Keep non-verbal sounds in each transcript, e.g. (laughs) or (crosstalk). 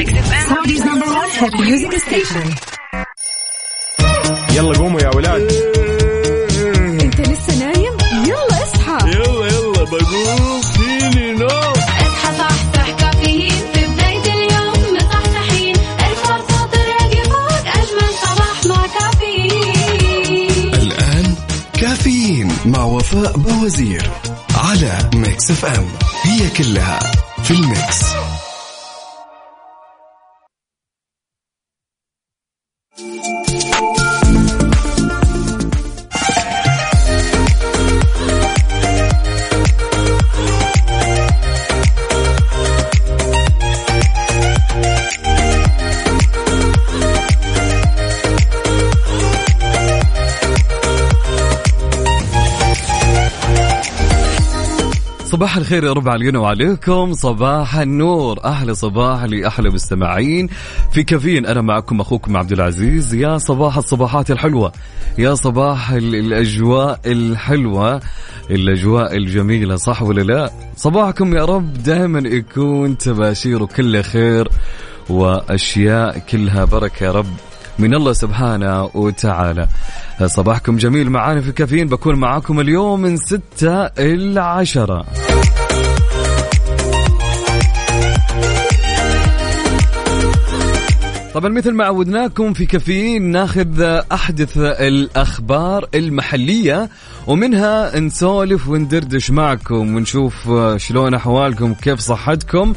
Saudi's number one hit music station. يلا قوموا يا ولاد. انت لسه نايم؟ يلا اصحى. يلا يلا بقوم. فيني نوم. اصحى صحصح كافيين. في بداية اليوم مصحصحين. الفرصة تراقي فوق أجمل صباح مع كافيين. الآن كافيين مع وفاء بوازير على Mix FM. هي كلها في الميكس. صباح الخير يا رب علينا وعليكم. صباح النور. أحلى صباح لاحلى مستمعين. في كافيين أنا معكم أخوكم عبد العزيز. يا صباح الصباحات الحلوة. يا صباح ال- الأجواء الحلوة. الأجواء الجميلة صح ولا لا؟ صباحكم يا رب. دائما يكون تباشير كله خير وأشياء كلها بركة يا رب من الله سبحانه وتعالى. صباحكم جميل. معانا في كافيين بكون معاكم اليوم من ستة إلى عشرة. طبعا مثل ما عودناكم في كافيين ناخذ أحدث الأخبار المحلية ومنها نسولف وندردش معكم ونشوف شلون أحوالكم كيف صحتكم.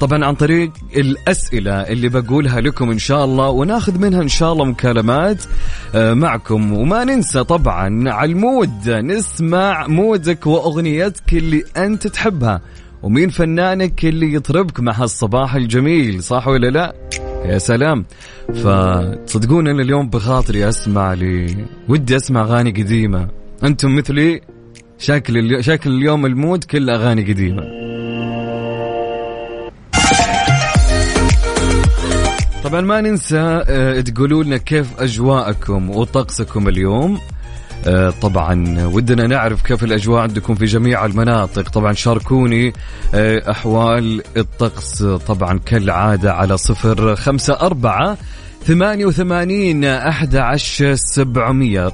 طبعا عن طريق الأسئلة اللي بقولها لكم إن شاء الله وناخذ منها إن شاء الله مكالمات آه، معكم. وما ننسى طبعا على المود نسمع مودك وأغنيتك اللي أنت تحبها ومين فنانك اللي يطربك مع هالصباح الجميل صح ولا لا؟ يا سلام. فتصدقون أنا اليوم بخاطري أسمع لي ودي أسمع أغاني قديمة. أنتم مثلي شكل اليو... شكل اليوم ال mood كله أغاني قديمة. طبعا ما ننسى آه، تقولوا لنا كيف أجواءكم وطقسكم اليوم. طبعا ودنا نعرف كيف الأجواء عندكم في جميع المناطق. طبعا شاركوني آه، أحوال الطقس. طبعا كالعادة على صفر خمسة أربعة ثمانية وثمانين أحد عشر سبعمية.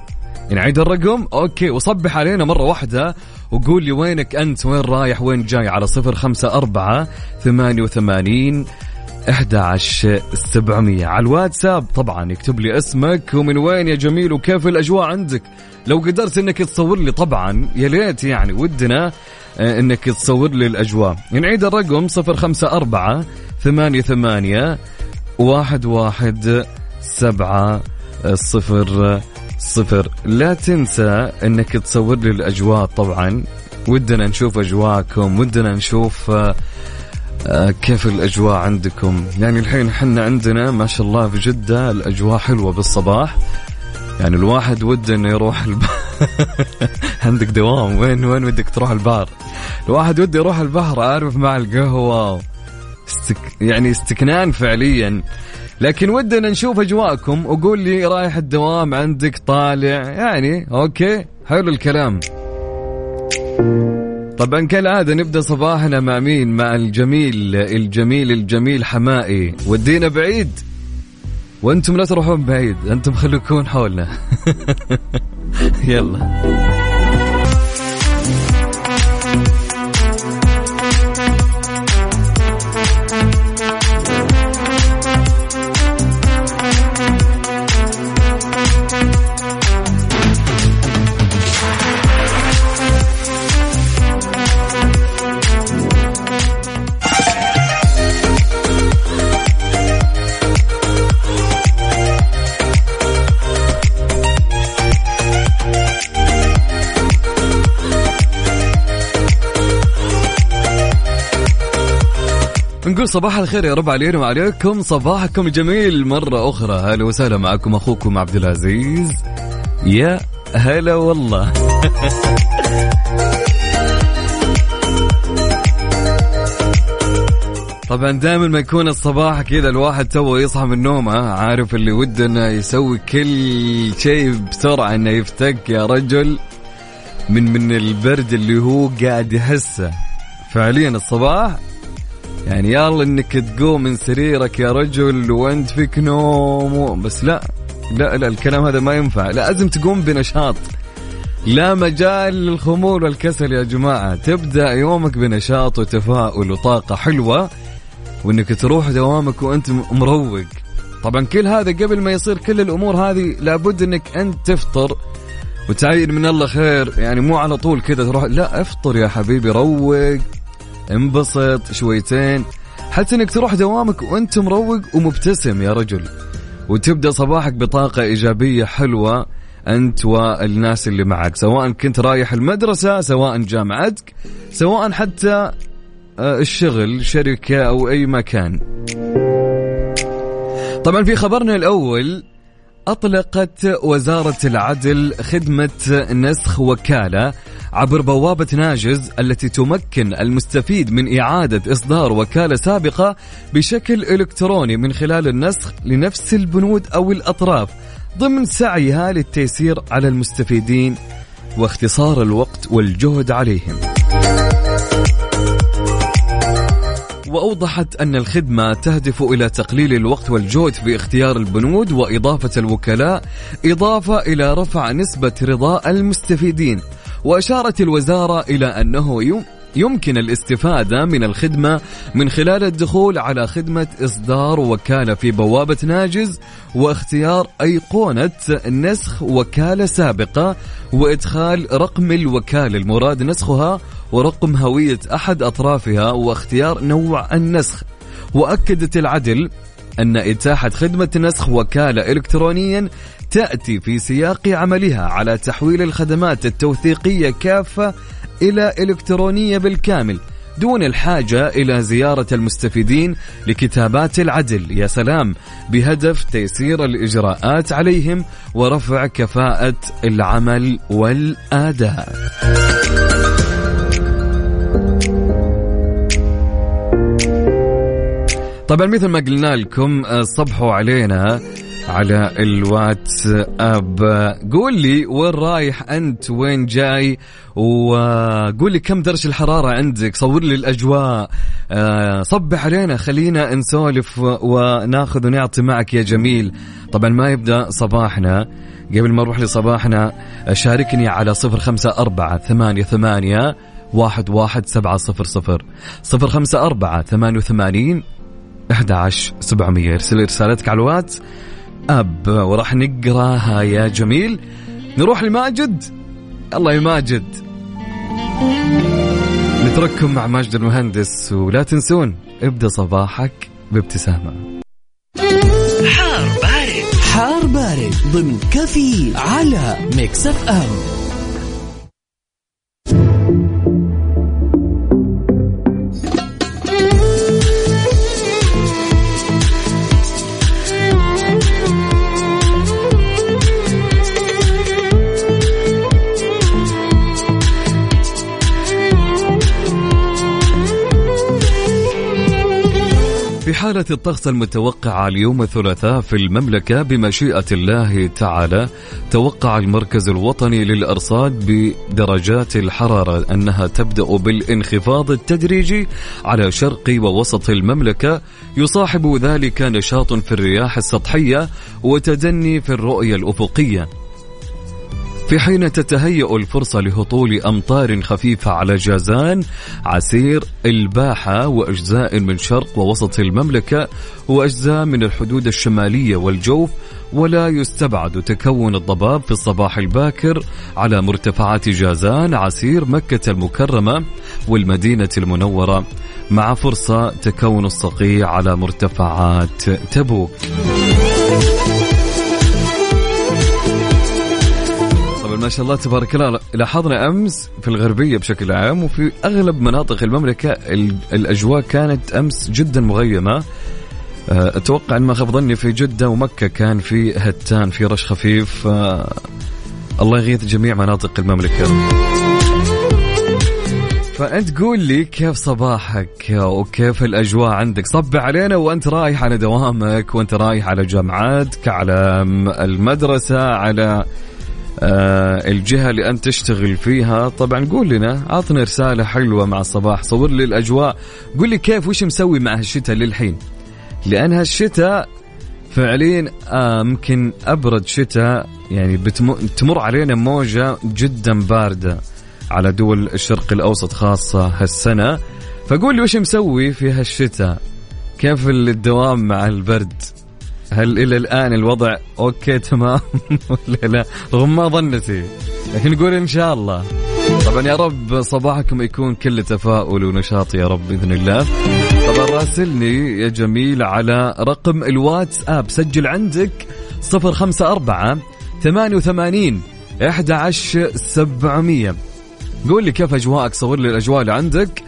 نعيد الرقم؟ okay وصبح علينا مرة واحدة وقول لي وينك أنت؟ وين رايح؟ وين جاي؟ على صفر خمسة أربعة ثمانية وثمانين 11700 على الواتساب طبعا يكتب لي اسمك ومن وين يا جميل وكيف الأجواء عندك. لو قدرت إنك تصور لي طبعا يا ليت يعني ودنا آه، إنك تصور لي الأجواء. نعيد الرقم 054 88 واحد واحد سبعة صفر صفر. لا تنسى إنك تصور لي الأجواء طبعا. ودنا نشوف أجواءكم ودنا نشوف آه، كيف الأجواء عندكم؟ يعني الحين حنا عندنا ما شاء الله في جدة الأجواء حلوة بالصباح. يعني الواحد وده إنه يروح البحر (laughs) عندك دوام. وين وين ودك تروح البحر؟ الواحد وده يروح البحر عارف مع القهوة. استك يعني استكنان فعليا. لكن ودنا نشوف أجواءكم. وقول لي رايح الدوام عندك طالع. يعني أوكي حلو الكلام. طبعا كالعادة نبدأ صباحنا مع مين؟ مع الجميل الجميل الجميل حمائي. ودينا بعيد. وأنتم لا تروحون بعيد. أنتم خليكون حولنا. (laughs) يلا. صباح الخير يا رب علينا وعليكم. صباحكم جميل مرة أخرى. هلا وسهلا معكم أخوكم عبد العزيز. يا هلا والله. (laughs) طبعا دائما ما يكون الصباح كذا الواحد تو يصحى من نومه عارف اللي وده انه يسوي كل شيء بسرعة إنه يفتك يا رجل. من من البرد اللي هو قاعد يحسه فعليا الصباح يعني يلا إنك تقوم من سريرك يا رجل وأنت فيك نوم بس لا لا لا الكلام هذا ما ينفع. لازم تقوم بنشاط. لا مجال للخمول والكسل يا جماعة. تبدأ يومك بنشاط وتفاؤل وطاقة حلوة وإنك تروح دوامك وأنت مروق. طبعا كل هذا قبل ما يصير كل الأمور هذه لابد إنك أنت تفطر وتعين من الله خير. يعني مو على طول كذا تروح لا افطر يا حبيبي روق. انبسط شويتين. حتى إنك تروح دوامك وأنت مروق ومبتسم يا رجل. وتبدأ صباحك بطاقة إيجابية حلوة أنت والناس اللي معك سواء كنت رايح المدرسة سواء جامعتك سواء حتى آه، الشغل شركة أو أي مكان. طبعا في خبرنا الأول أطلقت وزارة العدل خدمة نسخ وكالة عبر بوابة ناجز التي تمكن المستفيد من إعادة إصدار وكالة سابقة بشكل إلكتروني من خلال النسخ لنفس البنود أو الأطراف ضمن سعيها للتيسير على المستفيدين واختصار الوقت والجهد عليهم. وأوضحت أن الخدمة تهدف إلى تقليل الوقت والجهد في اختيار البنود وإضافة الوكلاء إضافة إلى رفع نسبة رضاء المستفيدين وأشارت الوزارة إلى أنه يمكن الاستفادة من الخدمة من خلال الدخول على خدمة إصدار وكالة في بوابة ناجز واختيار أيقونة نسخ وكالة سابقة وإدخال رقم الوكالة المراد نسخها ورقم هوية أحد أطرافها واختيار نوع النسخ. وأكدت العدل أن إتاحة خدمة نسخ وكالة إلكترونيا تأتي في سياق عملها على تحويل الخدمات التوثيقية كافة إلى إلكترونية بالكامل دون الحاجة إلى زيارة المستفيدين لكتابات العدل. يا سلام! بهدف تيسير الإجراءات عليهم ورفع كفاءة العمل والآداء. طبعا مثل ما قلنا لكم آه، صبحوا علينا على الواتس اب قول لي وين رايح أنت وين جاي؟ وقول لي كم درجة الحرارة عندك؟ صور لي الأجواء. آه، صبح علينا خلينا نسولف وناخذ ونعطي معك يا جميل. طبعا ما يبدأ صباحنا. قبل ما نروح لصباحنا شاركني على صفر خمسة أربعة ثمانية ثمانية واحد واحد سبعة صفر صفر. صفر خمسة أربعة ثمانية وثمانين 11700 ارسل رسالتك على الواتس. أب وراح نقراها يا جميل. نروح لماجد. الله يا ماجد. نترككم مع ماجد المهندس ولا تنسون ابدأ صباحك بابتسامة. حار بارد. حار بارد ضمن كافيين على Mix FM. حالة الطقس المتوقعة اليوم الثلاثاء في المملكة بمشيئة الله تعالى. توقع المركز الوطني للأرصاد بدرجات الحرارة أنها تبدأ بالانخفاض التدريجي على شرق ووسط المملكة. يصاحب ذلك نشاط في الرياح السطحية وتدني في الرؤية الأفقية. في حين تتهيأ الفرصة لهطول أمطار خفيفة على جازان عسير الباحة وأجزاء من شرق ووسط المملكة وأجزاء من الحدود الشمالية والجوف ولا يستبعد تكون الضباب في الصباح الباكر على مرتفعات جازان عسير مكة المكرمة والمدينة المنورة. مع فرصة تكون الصقيع على مرتفعات تبوك. ما شاء الله تبارك الله. لاحظنا أمس في الغربية بشكل عام وفي أغلب مناطق المملكة الأجواء كانت أمس جدا مغيمة. آه، أتوقع أن ما خاب ظني في جدة ومكة كان في هتان في رش خفيف. آه، الله يغيث جميع مناطق المملكة. فأنت قول لي كيف صباحك وكيف الأجواء عندك؟ صب علينا وأنت رايح على دوامك وأنت رايح على جامعاتك على المدرسة على آه الجهة اللي أنت تشتغل فيها. طبعا قول لنا عطنا رسالة حلوة مع الصباح صور لي الأجواء. قول لي كيف وش مسوي مع هالشتاء للحين؟ لأن هالشتاء فعليا آه يمكن أبرد شتاء. يعني بتمر علينا موجة جدا باردة على دول الشرق الأوسط خاصة هالسنة. فقول لي وش مسوي في هالشتاء؟ كيف الدوام مع البرد؟ هل إلى الآن الوضع okay تمام؟ (laughs) ولا لا؟ رغم ما ظنتي. لكن نقول إن شاء الله. طبعا يا رب صباحكم يكون كله تفاؤل ونشاط يا رب بإذن الله. طبعا راسلني يا جميل على رقم الواتس اب سجل عندك 054 88 11700 قول لي كيف أجواءك؟ صور لي الأجواء اللي عندك.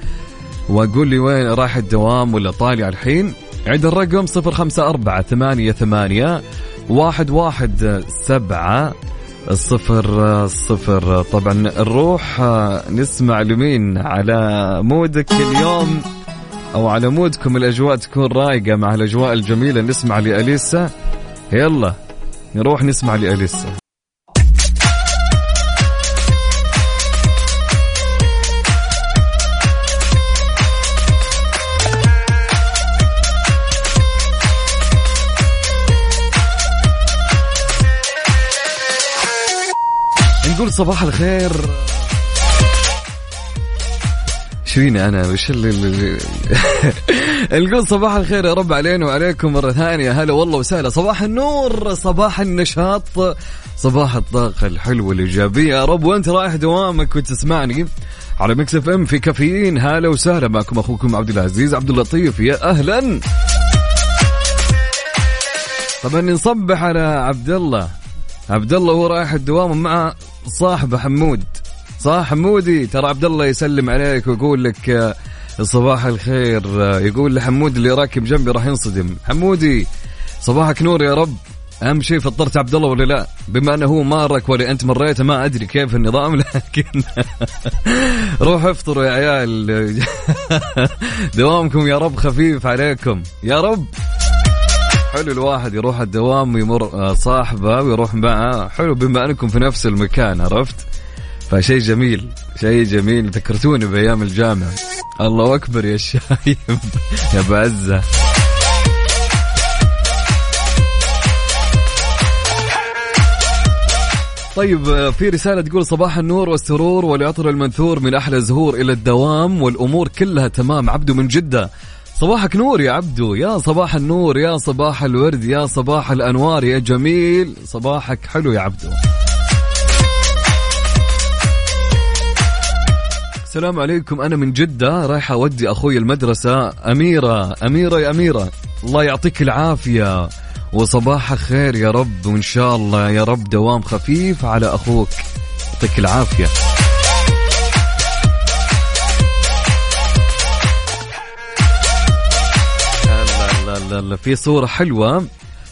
وقول لي وين رايح الدوام ولا طالع الحين؟ عند الرقم صفر خمسة أربعة ثمانية ثمانية واحد واحد سبعة صفر صفر طبعا نروح نسمع لمين؟ على مودك اليوم أو على مودكم الأجواء تكون رايقة مع الأجواء الجميلة. نسمع لأليسا. يلا نروح نسمع لأليسا. نقول صباح الخير. شفيني أنا وش اللي (laughs) نقول صباح الخير يا رب علينا وعليكم مرة ثانية. هلا والله وسهلا. صباح النور صباح النشاط صباح الطاقة الحلوة الإيجابية. يا رب وأنت رايح دوامك وتسمعني. على Mix FM في كافيين. هلا وسهلا معكم أخوكم عبد العزيز عبد اللطيف. يا أهلا. طبعا نصبح على عبد الله. عبد الله وهو رايح الدوام مع صاحبه حمود. صح حمودي ترى عبد الله يسلم عليك ويقول لك آه، صباح الخير. آه، يقول لحمود اللي راكب جنبي راح ينصدم. حمودي صباحك نور يا رب. أهم شيء فطرت عبد الله ولا لا؟ بما أنه هو مارك ولا أنت مريته ما أدري كيف النظام (laughs) لكن روحوا افطروا يا عيال. (laughs) دوامكم يا رب خفيف عليكم. يا رب. حلو الواحد يروح الدوام ويمر آه، صاحبه ويروح معه حلو بما أنكم في نفس المكان عرفت؟ فشيء جميل شيء جميل. ذكرتوني بأيام الجامعة. الله أكبر يا شايب (laughs) يا بعزه طيب آه، في رسالة تقول صباح النور والسرور والعطر المنثور من أحلى الزهور إلى الدوام والأمور كلها تمام عبده من جدة. صباحك نور يا عبدو يا صباح النور يا صباح الورد يا صباح الأنوار يا جميل. صباحك حلو يا عبدو. السلام عليكم أنا من جدة رايح أودي أخوي المدرسة. أميرة أميرة يا أميرة الله يعطيك العافية. وصباحك خير يا رب وإن شاء الله يا رب دوام خفيف على أخوك. يعطيك العافية. لا في صورة حلوة.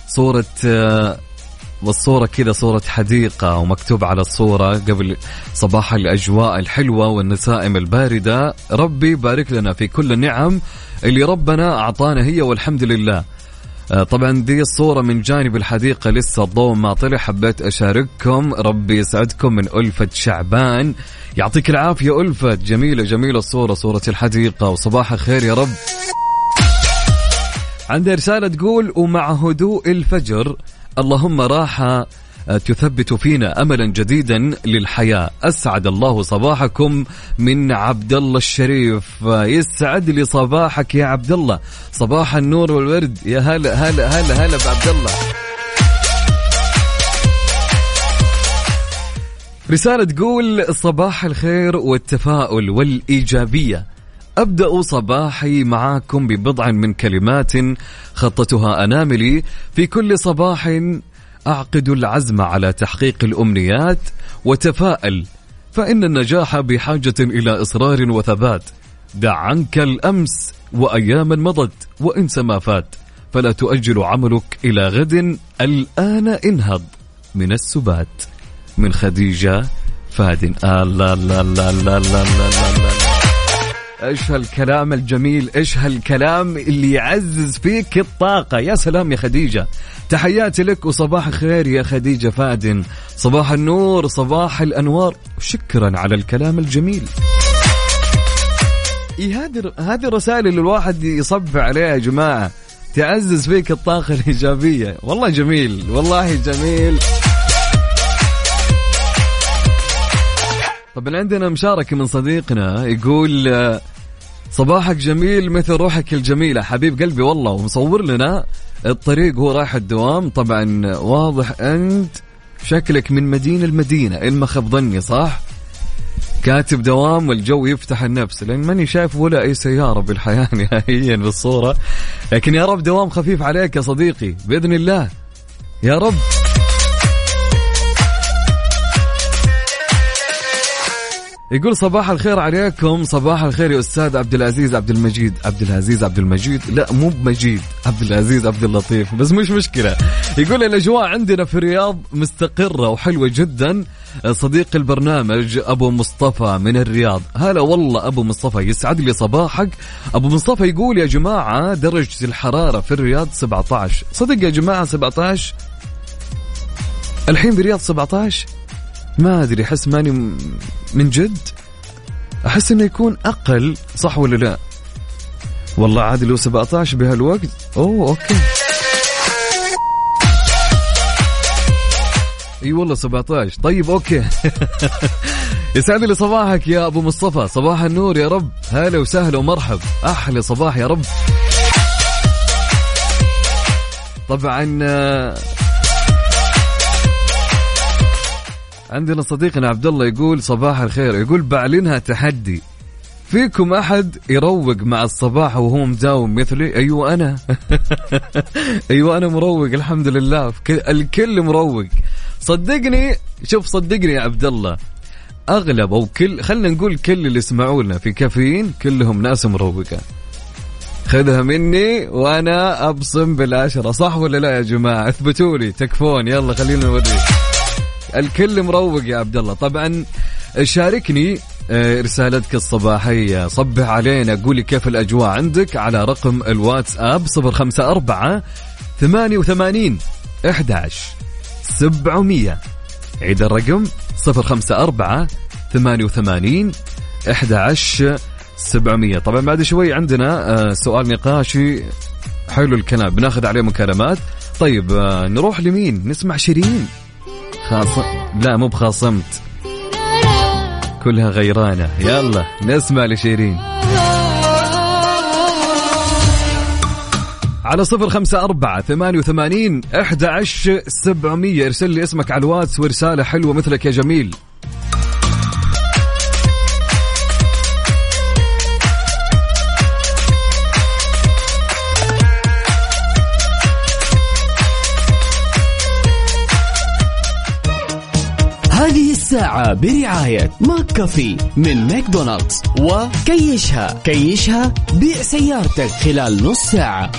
صورة آه، والصورة كذا صورة حديقة ومكتوب على الصورة قبل صباح الأجواء الحلوة والنسائم الباردة. ربي بارك لنا في كل النعم اللي ربنا أعطانا هي والحمد لله. آه، طبعا دي الصورة من جانب الحديقة لسه الضوء ما طلع حبيت أشارككم. ربي يسعدكم من ألفة شعبان. يعطيك العافية ألفة. جميلة جميلة الصورة صورة الحديقة. وصباح الخير يا رب. عندي رسالة تقول ومع هدوء الفجر اللهم راحة آه، تثبت فينا املا جديدا للحياة. أسعد الله صباحكم من عبد الله الشريف. يسعد لي صباحك يا عبد الله صباح النور والورد. يا هلا هلا هلا هلا بعبد الله رسالة تقول صباح الخير والتفاؤل والإيجابية. أبدأ صباحي معاكم ببضع من كلمات خطتها أناملي. في كل صباح أعقد العزم على تحقيق الأمنيات وتفائل فإن النجاح بحاجة إلى إصرار وثبات. دع عنك الأمس وأياما مضت وانس ما فات فلا تؤجل عملك إلى غد. الآن انهض من السبات. من خديجة فادن. آه لا لا لا لا لا لا لا, لا. إيش هالكلام الجميل؟ إيش هالكلام اللي يعزز فيك الطاقة؟ يا سلام يا خديجة. تحياتي لك وصباح الخير يا خديجة فادن. صباح النور صباح الأنوار. شكرا على الكلام الجميل. إيه هذه هذه الرسائل اللي الواحد يصب عليها يا جماعة. تعزز فيك الطاقة الإيجابية. والله جميل والله جميل. طبعا عندنا مشاركة من صديقنا يقول صباحك جميل مثل روحك الجميلة. حبيب قلبي والله ومصور لنا الطريق هو رايح الدوام. طبعا واضح أنت شكلك من مدينة المدينة. إن ما خاب ظني صح؟ كاتب دوام والجو يفتح النفس لأن ماني شايف ولا أي سيارة بالحياة (laughs) نهائيا بالصورة. لكن يا رب دوام خفيف عليك يا صديقي بإذن الله. يا رب. يقول صباح الخير عليكم. صباح الخير يا أستاذ عبد العزيز عبد المجيد. عبد العزيز عبد المجيد. لا مو بمجيد. عبد العزيز عبد اللطيف. بس مش مشكلة. يقول الأجواء عندنا في الرياض مستقرة وحلوة جدا. صديق البرنامج أبو مصطفى من الرياض. هلا والله أبو مصطفى يسعد لي صباحك. أبو مصطفى يقول يا جماعة درجة الحرارة في الرياض 17 صدق يا جماعة 17 الحين بالرياض 17 ما أدري أحس ماني من جد؟ أحس إنه يكون أقل صح ولا لا؟ والله عادي لو 17 بهالوقت. أوه okay. إي والله 17 طيب okay. (laughs) يسعد لي صباحك يا أبو مصطفى. صباح النور يا رب. هلا وسهلا ومرحب. أحلى صباح يا رب. طبعا عندنا صديقنا عبد الله يقول صباح الخير. يقول بعلنها تحدي. فيكم أحد يروق مع الصباح وهو مداوم مثلي؟ أيوه أنا. (laughs) أيوه أنا مروق الحمد لله. الكل مروق. صدقني شوف صدقني يا عبد الله أغلب أو كل خلينا نقول كل اللي يسمعونا في كافيين كلهم ناس مروقة. خذها مني وأنا أبصم بالعشرة. صح ولا لا يا جماعة؟ اثبتوا لي. تكفون. يلا خلينا نوريك. الكل مروق يا عبد الله. طبعا شاركني آه، رسالتك الصباحية. صبح علينا قولي كيف الأجواء عندك على رقم الواتساب 054 88 11 700 عيد الرقم 054 88 11 700 طبعا بعد شوي عندنا آه، سؤال نقاشي. حلو الكلام بناخذ عليه مكالمات. طيب آه، نروح لمين؟ نسمع شيرين. خاص لا مو بخاصمت. كلها غيرانة. يلا نسمع لشيرين. على صفر خمسة أربعة ثمانية وثمانين أحد عشر سبعمية. ارسل لي اسمك على الواتس ورسالة حلوة مثلك يا جميل. الساعة برعاية McCafé من ماكدونالدز. وكيشها كيشها بيع سيارتك خلال نص ساعة.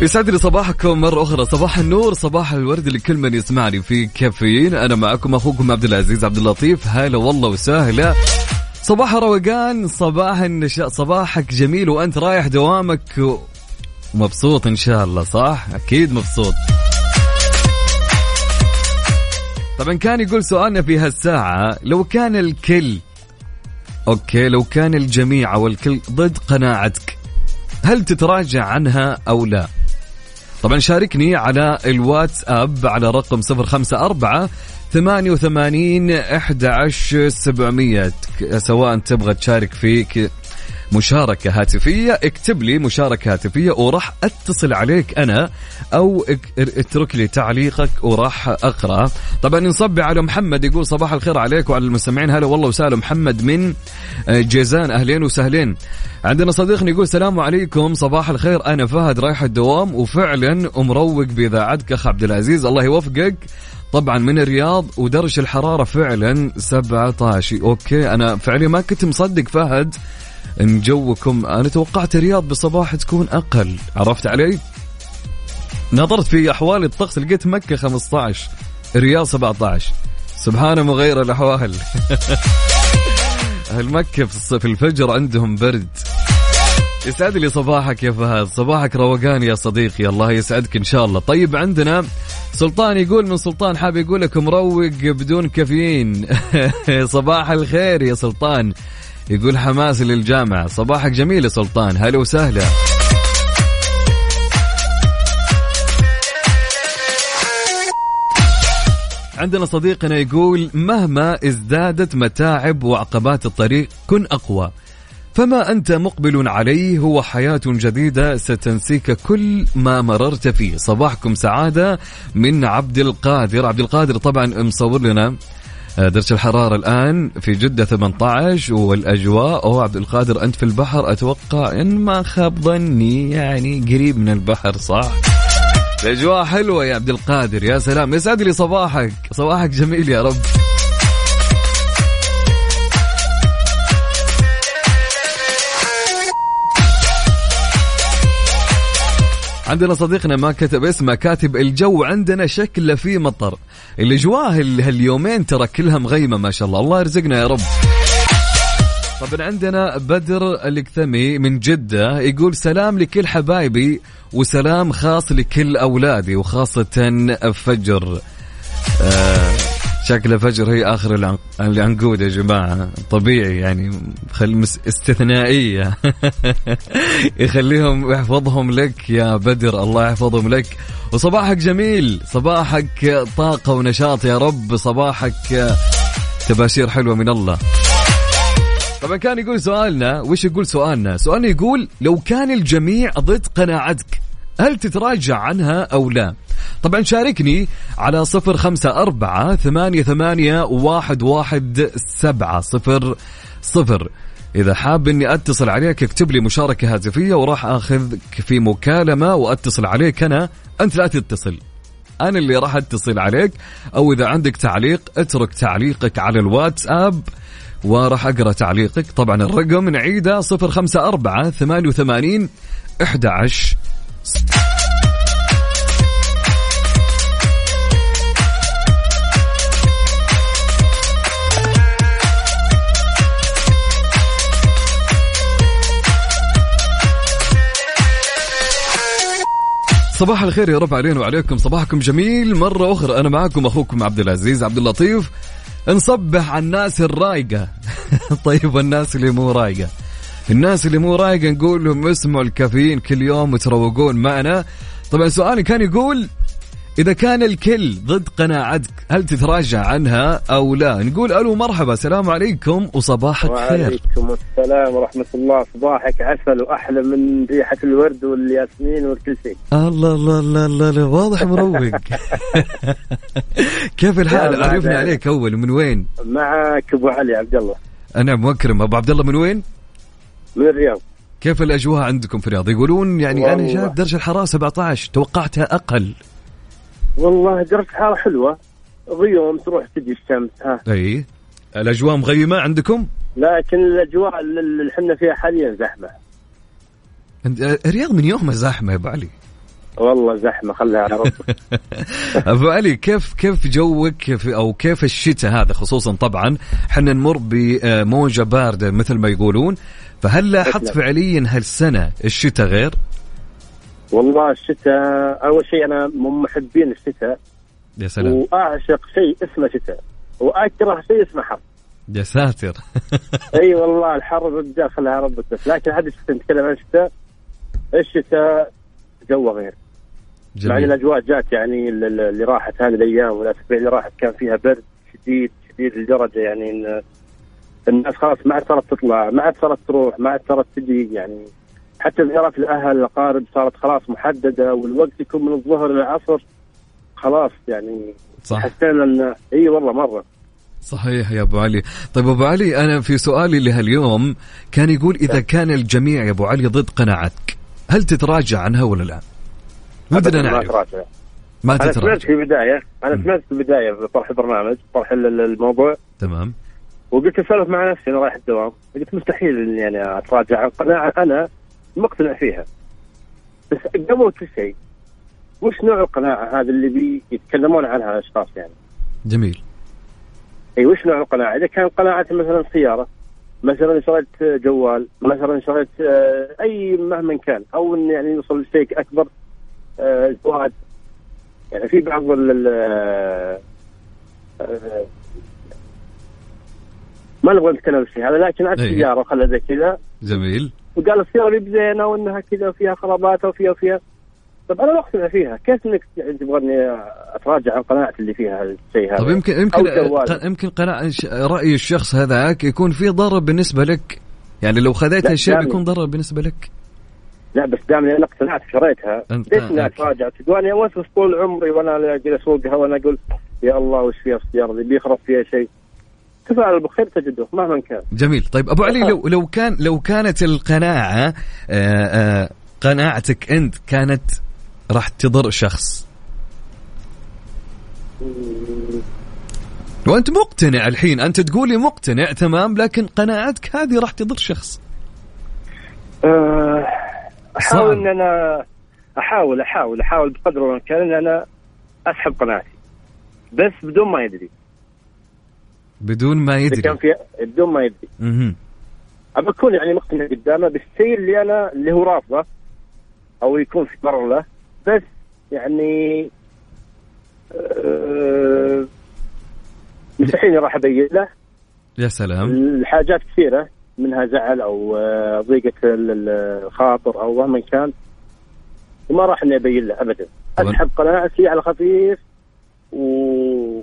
يسعد لي صباحكم مرة أخرى. صباح النور صباح الورد لكل من يسمعني في كافيين. أنا معكم أخوكم عبد العزيز عبد اللطيف. هلا والله وسهلا. صباح روقان صباح النشاء صباحك جميل وأنت رايح دوامك مبسوط إن شاء الله صح؟ أكيد مبسوط. طبعا كان يقول سؤالنا في هالساعة لو كان الكل أوكي لو كان الجميع أو الكل ضد قناعتك هل تتراجع عنها أو لا؟ طبعا شاركني على الواتساب على رقم 054 88 11 700 سواء تبغى تشارك فيك مشاركة هاتفية اكتب لي مشاركة هاتفية وراح اتصل عليك أنا أو اترك لي تعليقك وراح أقرأ. طبعا نصبي على محمد يقول صباح الخير عليك وعلى المستمعين. هلا والله وسهلا محمد من آه، جيزان. أهلين وسهلين. عندنا صديقنا يقول السلام عليكم. صباح الخير. أنا فهد رايح الدوام وفعلا مروق بإذاعتك أخ عبد العزيز. الله يوفقك. طبعا من الرياض ودرجة الحرارة فعلا 17 أوكي أنا فعليا ما كنت مصدق فهد إن جوكم أنا توقعت الرياض بصباح تكون أقل. عرفت علي؟ نظرت في أحوال الطقس لقيت مكة 15 الرياض 17 سبحان مغير الأحوال. (laughs) أهل مكة في الفجر عندهم برد. يسعد لي صباحك يا فهد. صباحك روقان يا صديقي. الله يسعدك إن شاء الله. طيب عندنا سلطان يقول من سلطان حاب يقول لك مروق بدون كافيين. (laughs) صباح الخير يا سلطان. يقول حماس للجامعة. صباحك جميل يا سلطان. هلا وسهلا. عندنا صديقنا يقول مهما ازدادت متاعب وعقبات الطريق كن أقوى. فما أنت مقبل عليه هو حياة جديدة ستنسيك كل ما مررت فيه. صباحكم سعادة من عبد القادر. عبد القادر طبعا مصور لنا. درجة الحرارة الآن في جدة 18 والأجواء. أو عبد القادر أنت في البحر. أتوقع إن ما خاب ظني يعني قريب من البحر صح؟ الأجواء حلوة يا عبد القادر. يا سلام. يسعد لي صباحك. صباحك جميل يا رب. عندنا صديقنا ما كتب اسمه كاتب الجو عندنا شكله فيه مطر. الأجواء هال- هاليومين ترى كلها مغيمة ما شاء الله. الله يرزقنا يا رب. طبعا عندنا بدر الكثمي من جدة يقول سلام لكل حبايبي وسلام خاص لكل أولادي وخاصة فجر. آه شكله فجر هي العن- العنقود يا جماعة. طبيعي يعني خل استثنائية. (laughs) يخليهم يحفظهم لك يا بدر. الله يحفظهم لك. وصباحك جميل. صباحك طاقة ونشاط يا رب. صباحك تباشير حلوة من الله. طبعا كان يقول سؤالنا وش يقول سؤالنا؟ سؤالنا يقول لو كان الجميع ضد قناعتك هل تتراجع عنها أو لا؟ طبعا شاركني على صفر خمسة أربعة ثمانية, ثمانية واحد, واحد سبعة صفر صفر. إذا حاب إني أتصل عليك اكتب لي مشاركة هاتفية وراح آخذك في مكالمة وأتصل عليك أنا. أنت لا تتصل. أنا اللي راح أتصل عليك أو إذا عندك تعليق اترك تعليقك على الواتساب وراح أقرأ تعليقك. طبعا الرقم نعيده 054 88 11 صباح الخير يا رب علينا وعليكم. صباحكم جميل. مرة أخرى أنا معكم أخوكم عبد العزيز عبد اللطيف. نصبح على الناس الرايقة. (laughs) طيب الناس اللي مو رايقة. الناس اللي مو رايقة نقول لهم اسمعوا الكافيين كل يوم وتروقون معنا. طبعا سؤالي كان يقول إذا كان الكل ضد قناعتك هل تتراجع عنها أو لا؟ نقول ألو مرحبا السلام عليكم وصباحك خير وعليكم السلام ورحمة الله صباحك عسل وأحلى من ريحة الورد والياسمين وكل شيء. الله الله الله الله, الله واضح مروق. كيف الحال؟ هذا- عليك أول من وين؟ معك أبو علي عبد الله. أنا مكرم أبو عبد الله من وين؟ من الرياض كيف الأجواء عندكم في الرياض؟ يقولون يعني والله. شايف درجة الحرارة 17 توقعتها أقل. والله درجة حرارة حلوة. غيوم تروح تجي الشمس ها. أي. الأجواء مغيمة عندكم؟ لكن الأجواء اللي إحنا فيها حاليا آه، الرياض من يومها زحمة يا أبو علي. والله زحمة خليها على ربك. (laughs) أبو علي كيف كيف جوك في أو كيف الشتاء هذا؟ خصوصا طبعا إحنا نمر بموجة باردة مثل ما يقولون. فهل لاحظت تسلم. فعليا هالسنة الشتاء غير؟ والله الشتاء أول شيء أنا من محبين الشتاء. يا سلام. وأعشق شيء اسمه شتاء. وأكره شيء اسمه حر. يا ساتر. (laughs) أي والله الحر رجال خليها ربك. بس لكن حد نتكلم عن الشتاء الشتاء جو غير. مع إن جميل الأجواء جات يعني ال- ال- اللي راحت هذه الأيام والأسابيع اللي راحت كان فيها برد شديد شديد لدرجة يعني إن الناس خلاص ما عاد صارت تطلع ما عاد صارت تروح ما عاد صارت تجي يعني. حتى زيارات الأهل الأقارب صارت خلاص محددة والوقت يكون من الظهر للعصر خلاص يعني. صح. حسينا ان إي والله مرة. صحيح يا أبو علي. طيب أبو علي أنا في سؤالي لهاليوم كان يقول إذا كان الجميع يا أبو علي ضد قناعتك هل تتراجع عنها ولا لا؟ ودنا ما نعرف. تراجع. ما أنا سمعت في البداية أنا. سمعت في البداية في طرح البرنامج طرح ال- ال- الموضوع. تمام. وقلت أسولف مع نفسي أنا رايح الدوام. قلت مستحيل إني يعني أتراجع. عن قناعه أنا مقتنع فيها. بس قبل كل شيء وش نوع القناعة هذه اللي بي يتكلمون عنها الأشخاص يعني؟ جميل. أي وش نوع القناعة؟ إذا كان قناعة مثلا سيارة مثلا شريت جوال مثلا شريت آه، أي مهما كان أو يعني يوصل لشيء أكبر زواج يعني في بعض ال ما نبغى نتكلم في هذا لكن عاد إي. سياره خلها زي كذا. جميل. وقال السيارة لي بزينة وإنها كذا فيها خرابات وفيها وفيها. طب أنا اقتنع فيها. كيف إنك تبغاني أتراجع عن قناعتي اللي فيها الشيء هذا؟ طيب يمكن يمكن. يمكن قناع رأي الشخص هذاك يكون فيه ضرر بالنسبة لك؟ يعني لو خذيت هالشيء دامي. بيكون ضرر بالنسبة لك؟ لا بس دام أنا اقتنعت شريتها. ليش اني. اتراجع تقول اوسوس طول عمري وأنا أجي أسوقها وأنا أقول يا الله وش فيها السياره دي بيخرب فيها شيء؟ تفعل بخير تجده مهما كان. جميل. طيب أبو علي لو لو كان لو كانت القناعة آه، آه، قناعتك أنت كانت راح تضر شخص. وأنت مقتنع الحين. أنت تقولي مقتنع تمام لكن قناعتك هذه راح تضر شخص. آه،. أحاول ان أنا احاول احاول أحاول بقدر الامكان ان أنا أسحب قناعتي بس بدون ما يدري. بدون ما إذا كان يدري في بدون ما يدري. مهم. ابى اكون يعني مقتنع قدامه بالشيء اللي أنا اللي هو رافضه أو يكون في ضرر له. بس يعني آه، مستحيل راح أبين له. يا سلام. الحاجات كثيرة. منها زعل أو آه، ضيقة ال- ال- الخاطر أو مهما كان. وما راح إني أبين له ابدا. أسحب قناعتي على خفيف و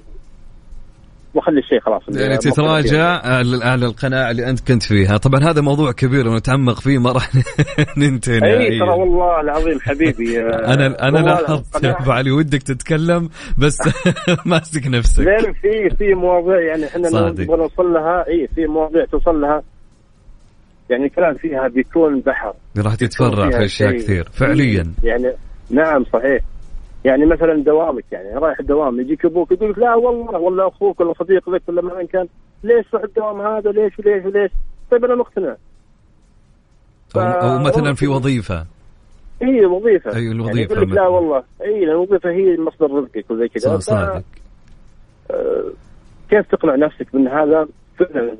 وأخلي الشيء خلاص. يعني تتراجع على القناعة اللي أنت كنت فيها. طبعا هذا موضوع كبير ونتعمق فيه ما راح (laughs) ننتهي إي. ترى والله العظيم حبيبي آه، (laughs) أنا أنا لاحظت يا ابو علي ودك تتكلم بس (laughs) ماسك نفسك. لأن في في مواضيع يعني إحنا. نبغى نوصل لها إي في مواضيع توصل لها. يعني الكلام فيها بيكون بحر. راح تتفرع في أشياء. كثير فعليا. يعني نعم صحيح. يعني مثلا دوامك يعني رايح الدوام يجيك أبوك يقول لك لا والله ولا أخوك ولا صديق لك ولا مهما كان ليش تروح الدوام هذا؟ ليش وليش وليش؟ طيب أنا مقتنع. أو, ف- مثلا في وظيفة. هي وظيفة. أي الوظيفة يعني يقول لك لا. والله. اي الوظيفة هي مصدر رزقك وزي كذا. صادق. آه، كيف تقنع نفسك من هذا؟ فعلا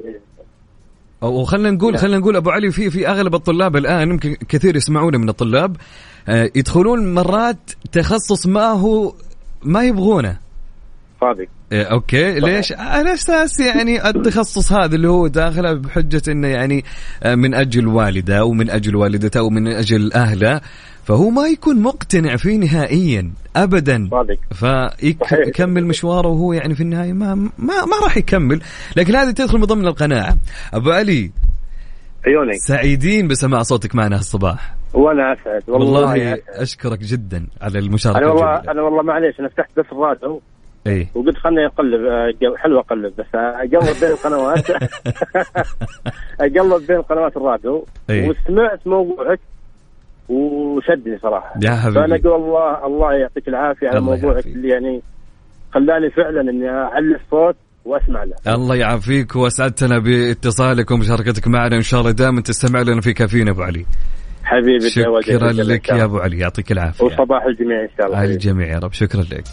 أو خلينا نقول خلينا نقول أبو علي في في أغلب الطلاب الآن يمكن كثير يسمعونا من الطلاب آه، يدخلون مرات تخصص ما هو ما يبغونه. صادق إيه، أوكي. ليش؟ على أساس يعني التخصص هذا اللي هو داخله بحجة إنه يعني آه، من أجل والدة أو من أجل والدته أو من أجل أهله. فهو ما يكون مقتنع فيه نهائيا ابدا. فيكمل مشواره وهو يعني في النهاية ما ما, ما راح يكمل. لكن هذه تدخل من ضمن القناعة. أبو علي. عيوني. سعيدين بسماع صوتك معنا هالصباح وأنا أسعد. والله, والله أسعد. أشكرك جدا على المشاركة أنا والله الجميلة. أنا والله معليش أنا فتحت بس الراديو. اي وقلت خلني أقلب آه، حلو أقلب بس أقلب بين القنوات. (laughs) أقلب بين قنوات الراديو. إيه. وسمعت موضوعك. وشدني صراحة. يا حبيبي. فأنا أقول الله الله يعطيك العافية على موضوعك. اللي يعني خلاني فعلا إني اعلي الصوت وأسمع له. الله يعافيك وأسعدتنا باتصالك ومشاركتك معنا. إن شاء الله دائما تستمع لنا في كافيين أبو علي. حبيبي شكرا لك. يا أبو علي. يعطيك العافية. وصباح الجميع إن شاء الله. الجميع يا رب. شكرا لك.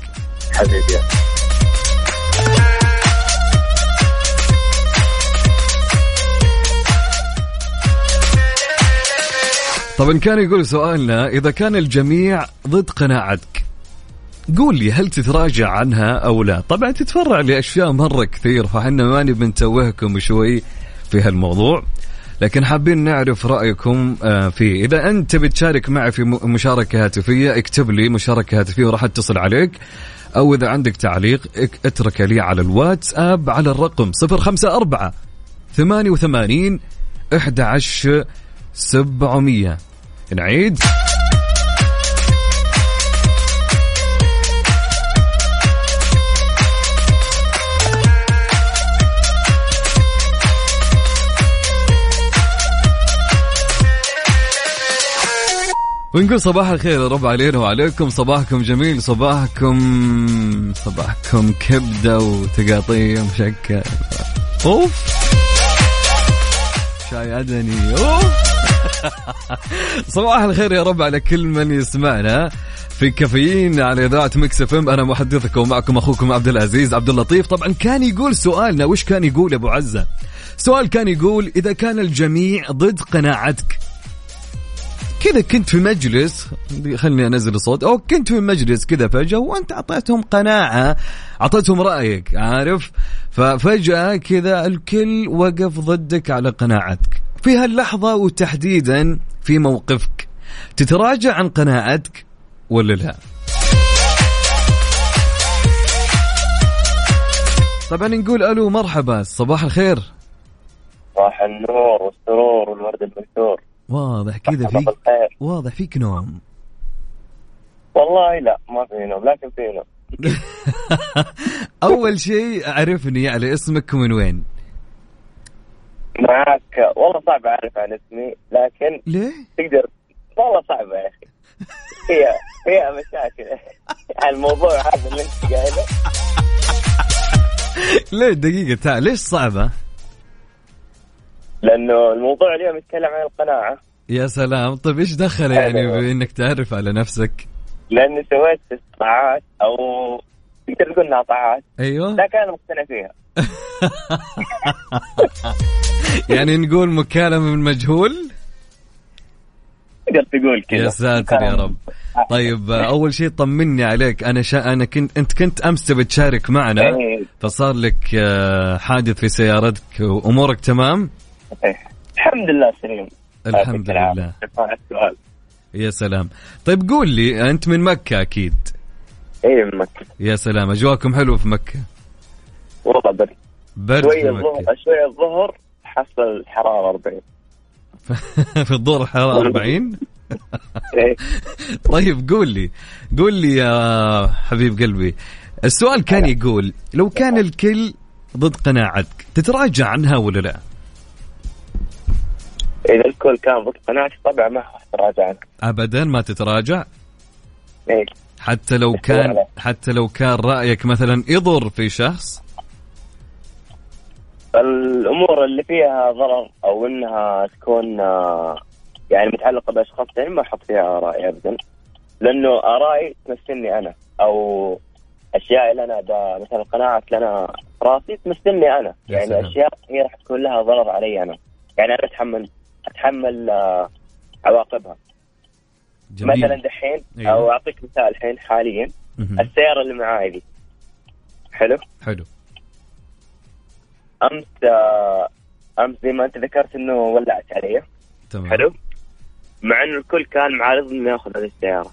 حبيبي. طبعا كان يقول سؤالنا إذا كان الجميع ضد قناعتك قول لي هل تتراجع عنها أو لا؟ طبعا تتفرع لأشياء مرة كثير فإحنا ما نبي نتوهكم شوي في هالموضوع لكن حابين نعرف رأيكم آه، فيه. إذا أنت بتشارك معي في م- مشاركة هاتفية اكتب لي مشاركة هاتفية وراح اتصل عليك أو إذا عندك تعليق اتركه لي على الواتساب على الرقم 054 88 11 700 نعيد ونقول صباح الخير يا رب علينا وعليكم. صباحكم جميل صباحكم صباحكم كبدة وتقاطيع مشكل أوف. شاي عدني أوه. (laughs) صباح الخير يا رب على كل من يسمعنا في كافيين على إذاعة Mix FM. أنا محدثكم معكم أخوكم عبد العزيز عبد اللطيف. طبعا كان يقول سؤالنا وش كان يقول أبو عزة؟ سؤال كان يقول إذا كان الجميع ضد قناعتك. كذا كنت في مجلس خلني أنزل الصوت. أو كنت في مجلس كذا فجأة وأنت أعطيتهم قناعة أعطيتهم رأيك عارف؟ ففجاه كذا الكل وقف ضدك على قناعتك. في هاللحظة وتحديدا في موقفك تتراجع عن قناعتك ولا لا؟ طبعا نقول ألو مرحبا صباح الخير. صباح النور والسرور والورد المنثور واضح كذا فيك؟ واضح فيك نوم. والله لا ما في نوم لكن في نوم. (laughs) أول شيء عرفني على اسمك ومن وين؟ معك والله صعب أعرف عن اسمي لكن ليه؟ تقدر. والله صعبه يا أخي. هي هي مشاكل. (laughs) الموضوع هذا اللي أنت قايله. (laughs) ليه دقيقة تعال ليش صعبة لأنه الموضوع اليوم يتكلم عن القناعة. يا سلام. طيب إيش دخل يعني. (laughs) بإنك تعرف على نفسك؟ لأني سويت استطاعات أو تقدر تقول انها طاعات أيوه. لكن أنا مقتنع فيها. (laughs) يعني نقول مكالمة من مجهول؟ تقدر تقول كذا. يا ساتر يا رب. طيب أول شيء طمني عليك. أنا شا... أنا كنت أنت كنت أمس تبي تشارك معنا. إيه، فصار لك آه، حادث في سيارتك وأمورك تمام؟ إيه. الحمد لله سليم. الحمد لله. على السؤال. يا سلام. طيب قول لي أنت من مكة أكيد. اي من مكة. يا سلام اجواكم حلوة في مكة. والله برد. برد شوية في الظهر شوية الظهر حصل الحرارة 40 (laughs) في الظهر الحرارة 40 إيه. (laughs) طيب قول لي قول لي يا حبيب قلبي السؤال كان يقول لو كان الكل ضد قناعتك تتراجع عنها ولا لا؟ إذا الكل كان ضد قناعتي طبعا ما راح أتراجع عنها. ابدا ما تتراجع؟ إيه. حتى لو كان حتى لو كان رأيك مثلا يضر في شخص؟ الأمور اللي فيها ضرر أو إنها تكون آه، يعني متعلقة بأشخاص ثانيين ما أحط فيها آرائي أبدا. لأنه آرائي تمثلني أنا أو أشياء اللي دا مثلا قناعات اللي في راسي تمثلني يا يعني سلام. أشياء هي راح تكون لها ضرر علي أنا. يعني أنا أتحمل أتحمل آه، عواقبها. جميل. مثلا دحين أيوه. أو أعطيك مثال الحين حاليا مهم. السيارة اللي معاي دي. حلو؟ حلو. أمس آه، أمس زي ما أنت ذكرت إنه ولعت علي. تمام. حلو؟ مع إنه الكل كان معارض إنه يأخذ هذه السيارة.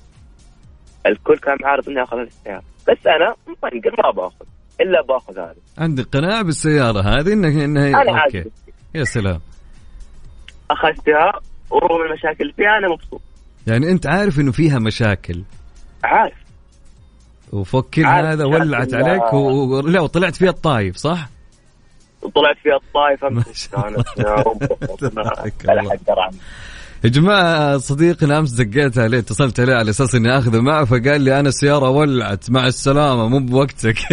الكل كان معارض إنه يأخذ هذه السيارة. بس أنا مطنقر ما بأخذ. إلا بأخذ هذه. عندك قناعه بالسيارة هذه انها انها أنا أوكي. يا سلام. أخذتها ورغم المشاكل اللي فيها أنا مبسوط. يعني أنت عارف إنه فيها مشاكل. عارف. عارف هذا ولعت عليك و... و... لا وطلعت فيها الطايف صح؟ وطلعت فيها الطائف ما أمس شاء الله. كانت يا رب. (laughs) عنه يا جماعة صديقنا أمس دقيت عليه اتصلت عليه على أساس إني آخذه معه فقال لي أنا السيارة ولعت. مع السلامة مو بوقتك. (laughs)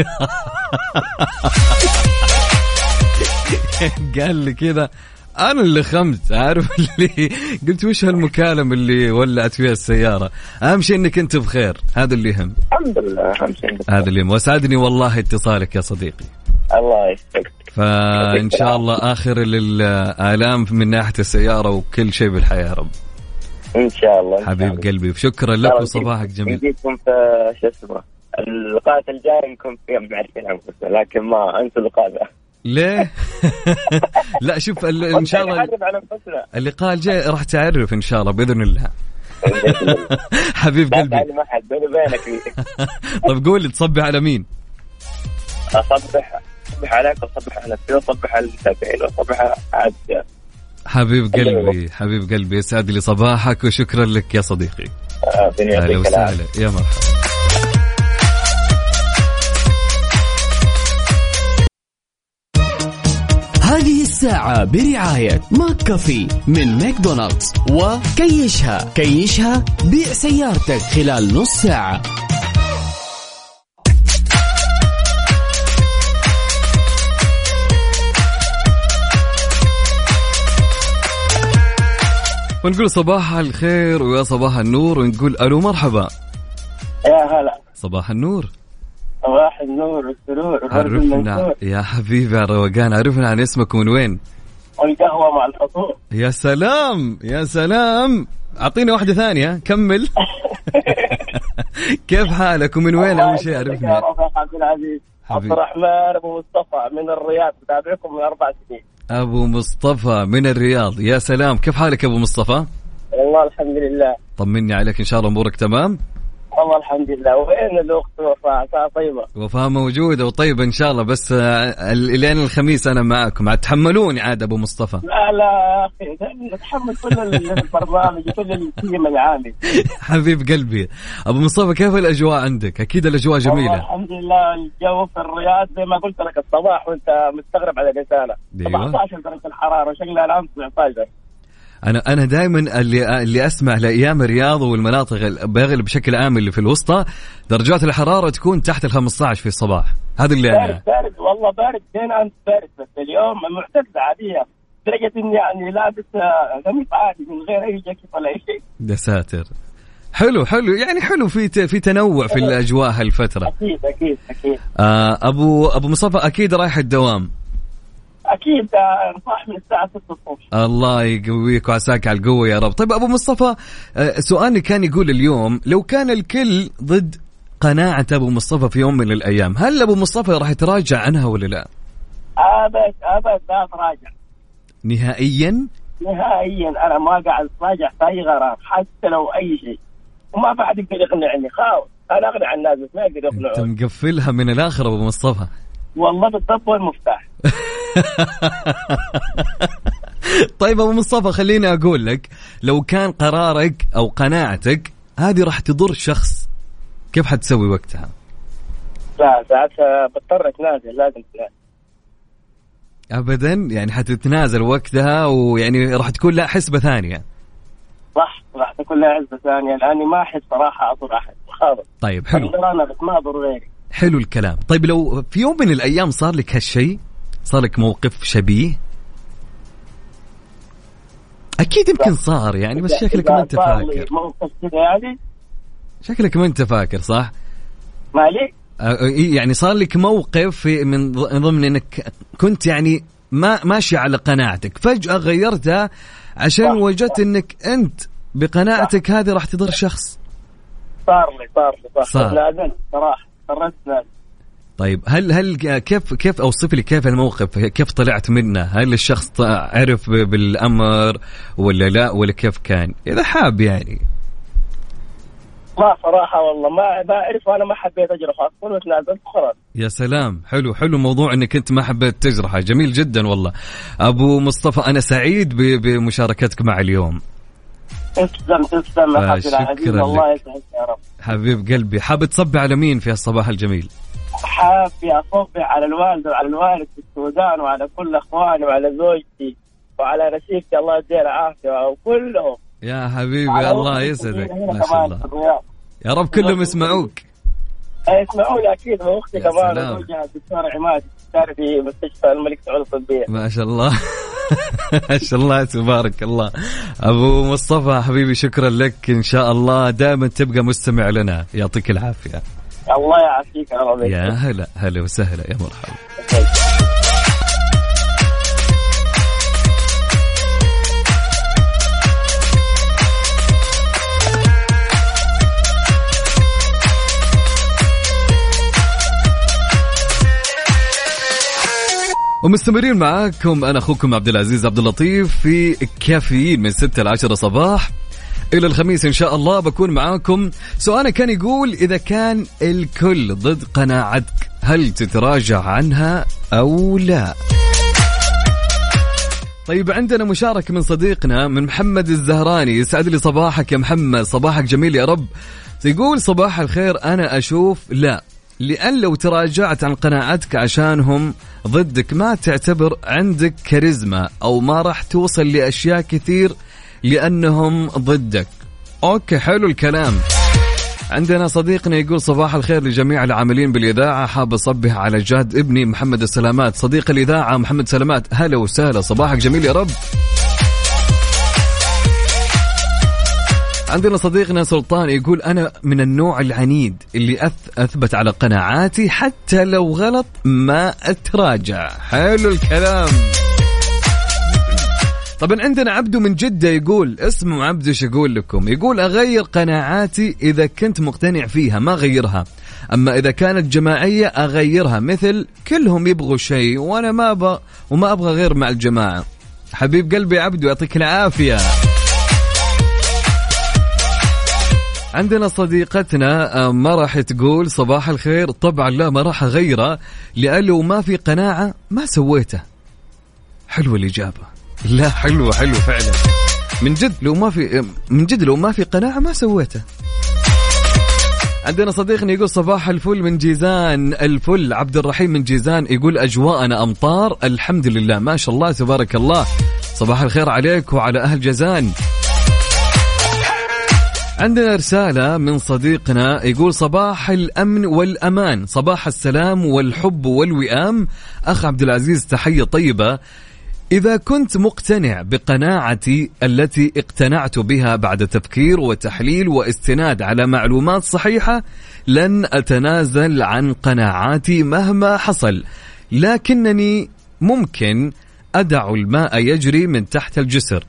قال لي كذا. أنا اللي خمت عارف (laughs) اللي قلت وش هالمكالمة اللي ولعت فيها السيارة؟ أهم شيء إنك أنت بخير هذا اللي يهم. الحمد لله أهم شيء هذا اللي يهم. وأسعدني والله اتصالك يا صديقي. الله يسعدك. فإن شاء الله آخر الآلام من ناحية السيارة وكل شيء بالحياة يا رب. إن شاء الله إن شاء حبيب الله. قلبي شكرا لك وصباحك جميل. نجيكم في شو اسمه اللقاءات الجاية نكون فيها معرفين انفسنا لكن ما انسوا اللقاء ذا. ليه؟ (laughs) لا شوف إن شاء الله اللقاء الجاي راح تعرف إن شاء الله بإذن الله. (laughs) حبيب قلبي. (laughs) طيب قول لي تصبح على مين؟ اصبح أصبح عليك وأصبح على نفسي وأصبح على المتابعين وأصبح عاد حبيب قلبي حبيب قلبي يسعد لي صباحك وشكرا لك يا صديقي. آه، أهلا وسهلا. يا مرحبا. هذه الساعة برعاية McCafé من ماكدونالدز. وكيشها. كيشها بيع سيارتك خلال نص ساعة. ونقول صباح الخير ويا صباح النور ونقول ألو مرحبا. يا هلا. صباح النور. صباح النور والسرور عرفنا. يا حبيبي روقان عرفنا عن اسمك ومن وين؟ والقهوة مع الفطور يا سلام يا سلام. أعطيني واحدة ثانية كمل. (laughs) كيف حالك؟ ومن وين؟ أول شيء يا عرفنا رفيق عبد العزيز. عبد. الرحمن أبو مصطفى من الرياض متابعكم من أربع سنين. أبو مصطفى من الرياض. يا سلام. كيف حالك أبو مصطفى؟ والله الحمد لله. طمني عليك إن شاء الله أمورك تمام. والله الحمد لله. وين الأخت وفاء؟ عساها طيبة. وفاء موجودة وطيبة إن شاء الله بس آه، ال- لين الخميس أنا معكم. عاد تحملوني عاد أبو مصطفى. لا لا يا أخي نتحمل كل البرنامج وكل التيم العامل (laughs) حبيب قلبي. أبو مصطفى كيف الأجواء عندك؟ أكيد الأجواء والله جميلة. الحمد لله الجو في الرياض زي ما قلت لك الصباح وأنت مستغرب على أيوة. 17 درجة الحرارة وشكلها الان 17 أنا أنا دائما اللي اللي أسمع لأيام الرياض والمناطق ال- بغل بشكل عام اللي في الوسطى درجات الحرارة تكون تحت ال 15 في الصباح. هذا اللي بارد أنا بارد والله بارد زين أنت بارد بس اليوم معتدله عادية. درجة إني يعني لابس آه، قميص عادي من غير أي جاكيت ولا أي شيء. يا ساتر. حلو حلو يعني حلو في في تنوع في الأجواء هالفترة. أكيد أكيد أكيد. آه أبو أبو مصطفى أكيد رايح الدوام. أكيد آه، صاح من الساعة 6 الصبح. الله يقويك وعساك على القوة يا رب. طيب أبو مصطفى آه، سؤالي كان يقول اليوم لو كان الكل ضد قناعة أبو مصطفى في يوم من الأيام هل أبو مصطفى راح يتراجع عنها ولا لا؟ أبد أبد لا أتراجع. نهائيا؟ نهائيا أنا ما قاعد أتراجع في اي غرام حتى لو أي شيء. وما بعد يقدر يقنعني خاوف أنا أقنع الناس ما يقدر أنت يقنعون مقفلها من الآخر أبو مصطفى. والله بالضبط والمفتاح. (laughs) طيب أبو مصطفى خليني أقول لك لو كان قرارك أو قناعتك هذه راح تضر شخص كيف حتسوي وقتها؟ لا ساعتها بضطر أتنازل لازم أتنازل. أبدا؟ يعني حتتنازل وقتها ويعني راح تكون لا حسبة ثانية. صح راح تكون لها عزه ثانية لأني ما احس صراحة أضر أحد. خالص. طيب حلو. أنا بس ما اضر غيري. حلو الكلام. طيب لو في يوم من الأيام صار لك هالشيء؟ صار لك موقف شبيه؟ أكيد يمكن صار يعني بس شكلك ما صار لي فاكر. موقف يعني. شكلك ما أنت فاكر صح؟ مالي؟ آه، إيه، يعني صار لك موقف من ضمن إنك كنت يعني ما ماشي على قناعتك. فجأة غيرتها عشان. وجدت إنك أنت بقناعتك هذه راح تضر شخص. صار لي صار لي صح صار. تنازلت صراحة قررت طيب هل هل كيف كيف أوصف لي كيف الموقف؟ كيف طلعت منه؟ هل الشخص عرف بالأمر ولا لا؟ ولا كيف كان؟ إذا حاب يعني. لا صراحة والله ما ما أعرف وأنا ما حبيت اجرح أصلا وتنازلت وخلاص يا سلام حلو حلو موضوع إنك أنت ما حبيت تجرحه جميل جدا والله. أبو مصطفى أنا سعيد بمشاركتك مع اليوم. تسلم تسلم آه، يا العزيز شكراً الله. يسعدك يا رب. حبيب قلبي حاب تصبي على مين في الصباح الجميل؟ حابي اصبح على الوالده وعلى الوالد في السودان وعلى كل إخواني وعلى زوجتي وعلى نسيبتي الله يديها العافية وكلهم. يا حبيبي الله يسعدك. ما شاء الله. يا رب كلهم يسمعوك. يسمعوني أكيد واختي كمان سلام. وزوجها الدكتور عماد في مستشفى الملك سعود الطبية. ما شاء الله. (laughs) ما شاء الله تبارك الله. أبو مصطفى حبيبي شكرا لك. إن شاء الله دائما تبقى مستمع لنا. يعطيك العافية. الله يعافيك يا رب. يا هلا هلا وسهلا يا مرحبا. ومستمرين معاكم أنا أخوكم عبد العزيز عبد اللطيف في كافيين من 6 ل 10 صباح. إلى الخميس إن شاء الله بكون معاكم. سؤالنا كان يقول إذا كان الكل ضد قناعتك هل تتراجع عنها أو لا؟ طيب عندنا مشاركة من صديقنا من محمد الزهراني. يسعد لي صباحك يا محمد. صباحك جميل يا رب. يقول صباح الخير أنا أشوف لا. لأن لو تراجعت عن قناعتك عشانهم ضدك ما تعتبر عندك كاريزما أو ما راح توصل لأشياء كثير لأنهم ضدك. أوكي حلو الكلام. عندنا صديقنا يقول صباح الخير لجميع العاملين بالإذاعة. حاب أصبح على جهد ابني محمد السلامات. صديق الإذاعة محمد سلامات هلا وسهلا. صباحك جميل يا رب. عندنا صديقنا سلطان يقول أنا من النوع العنيد اللي أثبت على قناعاتي حتى لو غلط ما أتراجع. حلو الكلام. طبعا عندنا عبدو من جدة يقول اسمه عبدو إيش يقول لكم. يقول أغير قناعاتي إذا كنت مقتنع فيها ما أغيرها. أما إذا كانت جماعية أغيرها. مثل كلهم يبغوا شيء وأنا ما أبغى وما أبغى غير مع الجماعة. حبيب قلبي عبدو يعطيك العافية. عندنا صديقتنا آه، ما راح تقول صباح الخير. طبعا لا ما راح أغيره لو ما في قناعة ما سويته. حلوة الإجابة. لا حلوة حلوة فعلا. من جد لو ما في من جد لو ما في قناعة ما سويته. عندنا صديقنا يقول صباح الفل من جيزان الفل. عبد الرحيم من جيزان يقول أجواءنا أمطار. الحمد لله ما شاء الله تبارك الله. صباح الخير عليك وعلى أهل جيزان. عندنا رسالة من صديقنا يقول صباح الأمن والأمان صباح السلام والحب والوئام. أخ عبد العزيز تحية طيبة. إذا كنت مقتنع بقناعتي التي اقتنعت بها بعد تفكير وتحليل واستناد على معلومات صحيحة لن أتنازل عن قناعاتي مهما حصل. لكنني ممكن أدع الماء يجري من تحت الجسر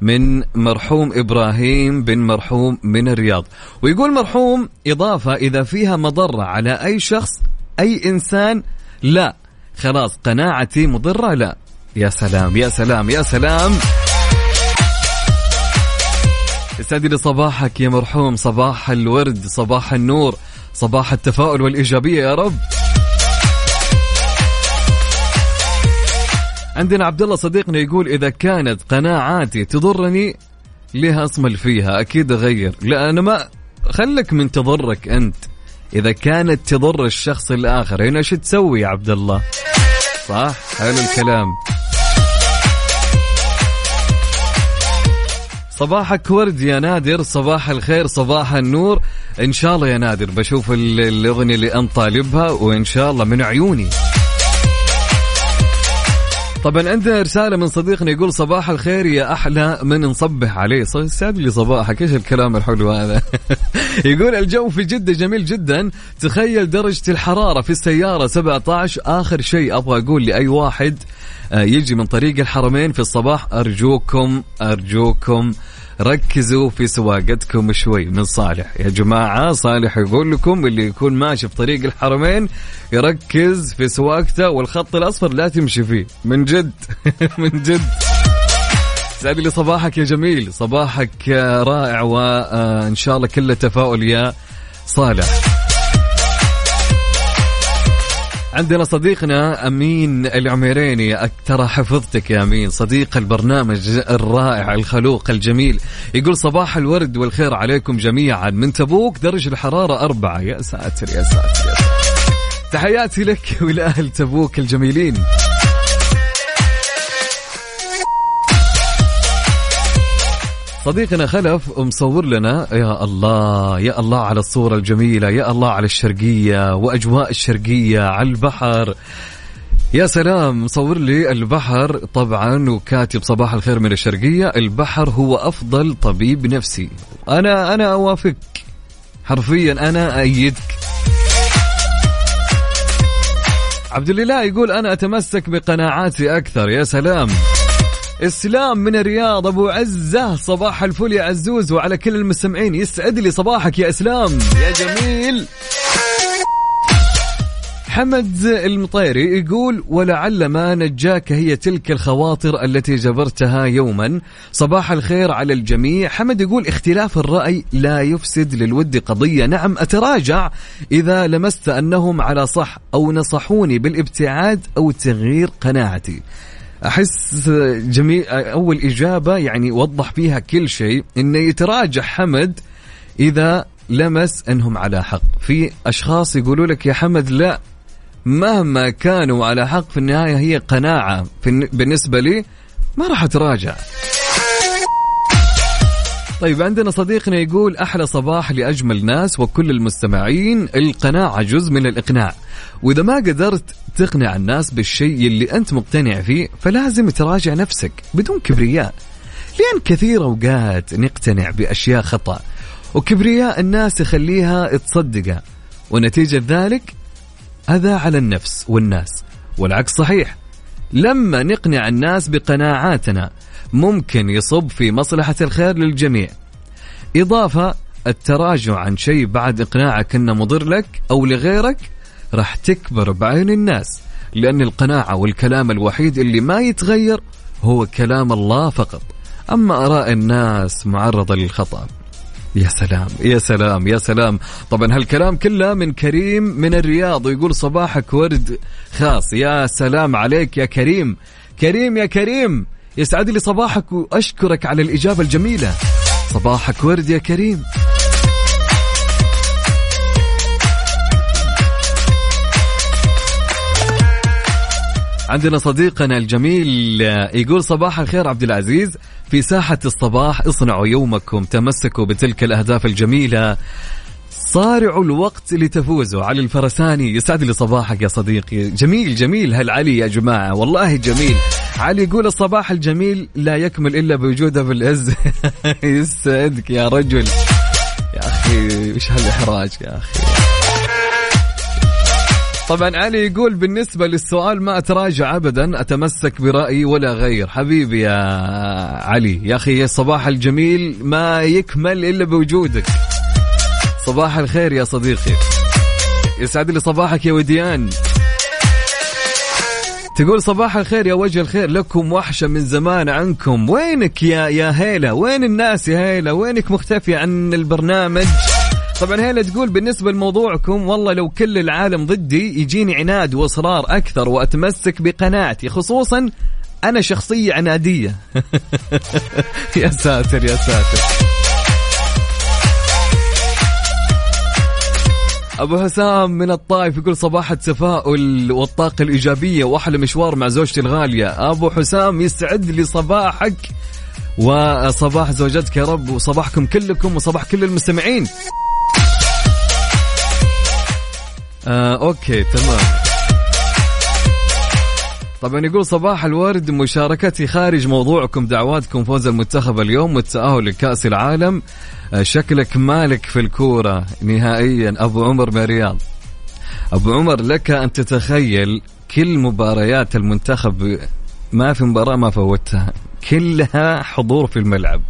من مرحوم إبراهيم بن مرحوم من الرياض. ويقول مرحوم إضافة إذا فيها مضرة على أي شخص أي إنسان لا. خلاص قناعتي مضرة لا. يا سلام يا سلام يا سلام. يسعد لي صباحك يا مرحوم صباح الورد صباح النور صباح التفاؤل والإيجابية يا رب. عندنا عبد الله صديقنا يقول إذا كانت قناعاتي تضرني ليه اصمل فيها أكيد أغير. لا أنا ما خلك من تضرك أنت. إذا كانت تضر الشخص الآخر هنا شو تسوي يا عبد الله صح؟ حلو الكلام. صباحك ورد يا نادر صباح الخير صباح النور. إن شاء الله يا نادر بشوف ال- الأغنية اللي أنت طالبها وإن شاء الله من عيوني. طبعا عندنا رسالة من صديقنا يقول صباح الخير يا أحلى من نصبح عليه. سعد لي صباحك إيش الكلام الحلو هذا؟ (laughs) يقول الجو في جدة جميل جدا. تخيل درجة الحرارة في السيارة 17 آخر شيء أبغى أقول لأي واحد آه، يجي من طريق الحرمين في الصباح أرجوكم أرجوكم. ركزوا في سواقتكم شوي من صالح. يا جماعة صالح يقول لكم اللي يكون ماشي في طريق الحرمين يركز في سواقته والخط الأصفر لا تمشي فيه. من جد (laughs) من جد. سعد لي صباحك يا جميل. صباحك رائع وإن شاء الله كله تفاؤل يا صالح. عندنا صديقنا أمين العميريني ترى حفظتك يا أمين صديق البرنامج الرائع الخلوق الجميل. يقول صباح الورد والخير عليكم جميعا. من تبوك درجه الحرارة أربعة. يا ساتر يا ساتر. تحياتي لك ولأهل تبوك الجميلين. صديقنا خلف مصور لنا. يا الله يا الله على الصورة الجميلة يا الله على الشرقية وأجواء الشرقية على البحر. يا سلام مصور لي البحر. طبعا وكاتب صباح الخير من الشرقية البحر هو أفضل طبيب نفسي. أنا أنا أوافق. حرفيا أنا أيدك. عبد الله يقول أنا أتمسك بقناعاتي أكثر. يا سلام. اسلام من الرياض أبو عزة. صباح الفل يا عزوز وعلى كل المستمعين. يسعد لي صباحك يا إسلام. يا جميل. حمد المطيري يقول ولعل ما نجاك هي تلك الخواطر التي جبرتها يوما. صباح الخير على الجميع. حمد يقول اختلاف الرأي لا يفسد للود قضية. نعم أتراجع. إذا لمست أنهم على صح أو نصحوني بالابتعاد أو تغيير قناعتي. أحس جميل أول إجابة يعني وضح فيها كل شيء انه يتراجع حمد إذا لمس أنهم على حق. في أشخاص يقولوا لك يا حمد لا مهما كانوا على حق في النهاية هي قناعة. بالنسبة لي ما راح أتراجع. طيب عندنا صديقنا يقول أحلى صباح لأجمل ناس وكل المستمعين. القناعة جزء من الإقناع. وإذا ما قدرت تقنع الناس بالشيء اللي أنت مقتنع فيه فلازم تراجع نفسك بدون كبرياء. لأن كثير أوقات نقتنع بأشياء خطأ وكبرياء الناس يخليها تصدقها. ونتيجة ذلك أذى على النفس والناس. والعكس صحيح لما نقنع الناس بقناعاتنا ممكن يصب في مصلحة الخير للجميع. إضافة التراجع عن شيء بعد إقناعك أنه مضر لك أو لغيرك راح تكبر بعين الناس لأن القناعة والكلام الوحيد اللي ما يتغير هو كلام الله فقط. أما آراء الناس معرضة للخطأ. يا سلام يا سلام يا سلام. طبعا هالكلام كله من كريم من الرياض ويقول صباحك ورد خاص. يا سلام عليك يا كريم. كريم يا كريم. يسعد لي صباحك وأشكرك على الإجابة الجميلة. صباحك ورد يا كريم. عندنا صديقنا الجميل يقول صباح الخير عبد العزيز. في ساحة الصباح اصنعوا يومكم تمسكوا بتلك الأهداف الجميلة. صارعوا الوقت لتفوزوا علي الفرساني يسعد لي صباحك يا صديقي. جميل جميل هالعلي يا جماعة. والله جميل. علي يقول الصباح الجميل لا يكمل إلا بوجوده في العز. (laughs) يسعدك يا رجل. يا أخي وش هالإحراج يا أخي؟ طبعا علي يقول بالنسبة للسؤال ما أتراجع أبدا أتمسك برأيي ولا غير. حبيبي يا علي يا أخي الصباح الجميل ما يكمل إلا بوجودك. صباح الخير يا صديقي. يسعد لي صباحك يا وديان تقول صباح الخير يا وجه الخير لكم وحشة من زمان عنكم. وينك يا يا هيلة؟ وين الناس يا هيلة؟ وينك مختفية عن البرنامج؟ طبعا هيلا تقول بالنسبة لموضوعكم والله لو كل العالم ضدي يجيني عناد واصرار أكثر وأتمسك بقناعتي خصوصا أنا شخصية عنادية. (laughs) يا ساتر يا ساتر. أبو حسام من الطائف يقول صباح التفاؤل والطاقة الإيجابية. وأحلى مشوار مع زوجتي الغالية. أبو حسام يسعد لي صباحك وصباح زوجتك يا رب وصباحكم كلكم وصباح كل المستمعين. آه أوكي تمام. طبعا يقول صباح الورد مشاركتي خارج موضوعكم دعواتكم فوز المنتخب اليوم والتأهل لكأس العالم. آه، شكلك مالك في الكورة نهائيا أبو عمر من الرياض أبو عمر لك أن تتخيل كل مباريات المنتخب ما في مباراة ما فوتها كلها حضور في الملعب.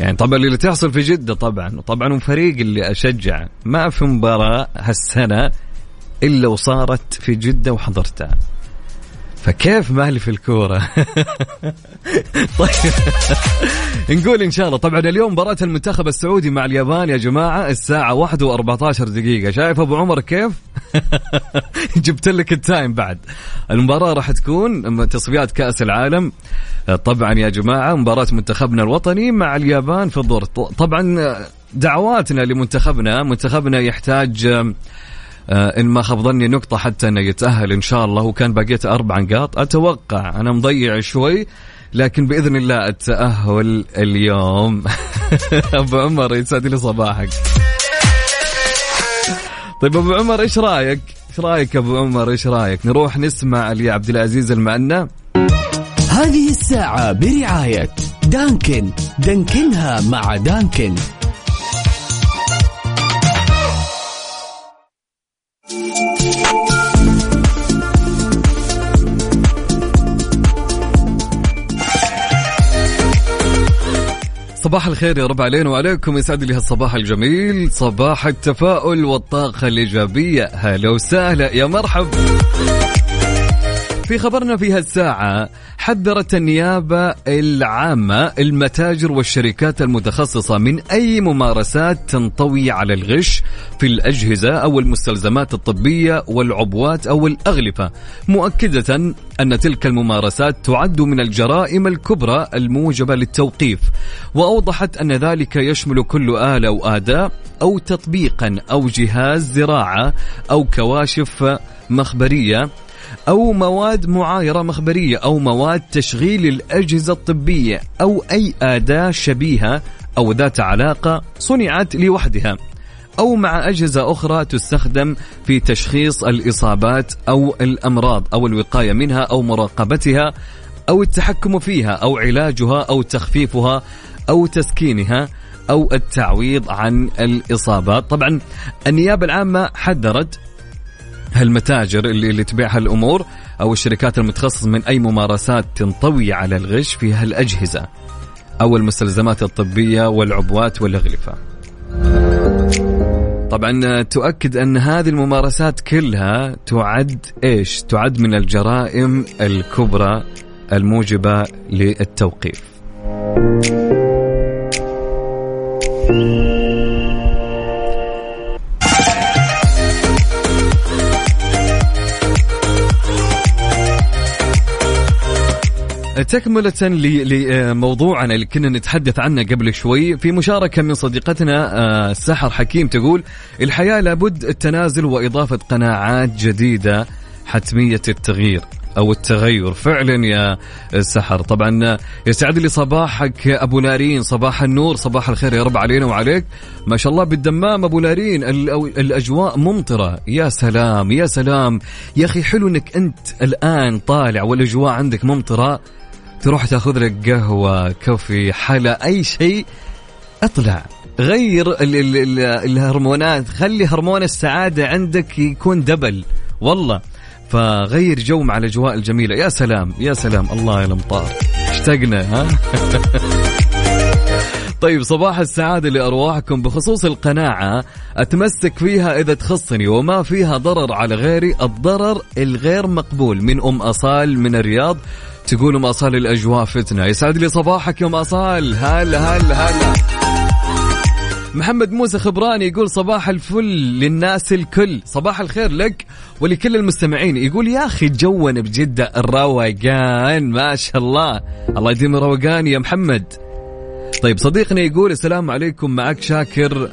يعني طبعا اللي تحصل في جدة طبعا وطبعا الفريق اللي أشجع. ما في مباراة هالسنة إلا وصارت في جدة وحضرتها. فكيف مالي في الكورة؟ (laughs) طيب. (laughs) نقول إن شاء الله. طبعا اليوم مباراة المنتخب السعودي مع اليابان يا جماعة الساعة واحد و14 دقيقة. شايف أبو عمر كيف؟ (laughs) جبت لك التايم بعد. المباراة راح تكون تصفيات كأس العالم. طبعا يا جماعة مباراة منتخبنا الوطني مع اليابان في الدور طبعا دعواتنا لمنتخبنا منتخبنا يحتاج إن ما خاب ظني نقطة حتى إنه يتأهل إن شاء الله. وكان بقيت أربع نقاط. أتوقع أنا مضيع شوي لكن بإذن الله التأهل اليوم. (laughs) أبو عمر يسعد لي صباحك. طيب أبو عمر إيش رأيك؟ إيش رأيك أبو عمر؟ إيش رأيك؟ نروح نسمع لي عبد العزيز المعنى. هذه الساعة برعاية دانكن. دانكنها مع دانكن. صباح الخير يا رب علينا وعليكم. يسعد لي هالصباح الجميل. صباح التفاؤل والطاقة الإيجابية. هلا وسهلا. يا مرحب. في خبرنا في هالساعة حذرت النيابة العامة المتاجر والشركات المتخصصة من أي ممارسات تنطوي على الغش في الأجهزة أو المستلزمات الطبية والعبوات أو الأغلفة مؤكدة أن تلك الممارسات تعد من الجرائم الكبرى الموجبة للتوقيف وأوضحت أن ذلك يشمل كل آلة أو أداة أو تطبيقا أو جهاز زراعة أو كواشف مخبرية أو مواد معايرة مخبرية أو مواد تشغيل الأجهزة الطبية أو أي أداة شبيهة أو ذات علاقة صنعت لوحدها. أو مع أجهزة أخرى تستخدم في تشخيص الإصابات أو الأمراض أو الوقاية منها أو مراقبتها أو التحكم فيها أو علاجها أو تخفيفها أو تسكينها أو التعويض عن الإصابات. طبعا النيابة العامة حذرت هالمتاجر اللي, اللي تبيع هالأمور أو الشركات المتخصصة من أي ممارسات تنطوي على الغش في هالأجهزة أو المستلزمات الطبية والعبوات والأغلفة. طبعا تؤكد أن هذه الممارسات كلها تعد إيش؟ تعد من الجرائم الكبرى الموجبة للتوقيف. تكملة لموضوعنا اللي كنا نتحدث عنه قبل شوي. في مشاركة من صديقتنا آه، سحر حكيم تقول الحياة لابد التنازل وإضافة قناعات جديدة حتمية التغيير أو التغير. فعلا يا سحر. طبعا يسعد لي صباحك أبو نارين صباح النور صباح الخير يا رب علينا وعليك. ما شاء الله بالدمام أبو نارين الأجواء ممطرة. يا سلام يا سلام. يا أخي حلو إنك أنت الآن طالع والأجواء عندك ممطرة. تروح تاخذ لك قهوة كوفي حلا أي شيء. اطلع. غير ال ال ال الهرمونات. خلي هرمون السعادة عندك يكون دبل. والله. فغير جو مع الأجواء الجميلة. يا سلام. يا سلام. الله يا الأمطار. اشتقنا ها؟ (laughs) طيب صباح السعادة لأرواحكم. بخصوص القناعة أتمسك فيها إذا تخصني وما فيها ضرر على غيري. الضرر الغير مقبول. من أم أصال من الرياض. تقول ام اصال الاجواء فتنة. يسعد لي صباحك يا ام أصال. هلا هلا هلا محمد موسى خبراني يقول صباح الفل للناس الكل. صباح الخير لك ولكل المستمعين. يقول يا أخي جونا بجدة الروقان. ما شاء الله. الله يديم الروقان يا محمد. طيب صديقنا يقول السلام عليكم. معك شاكر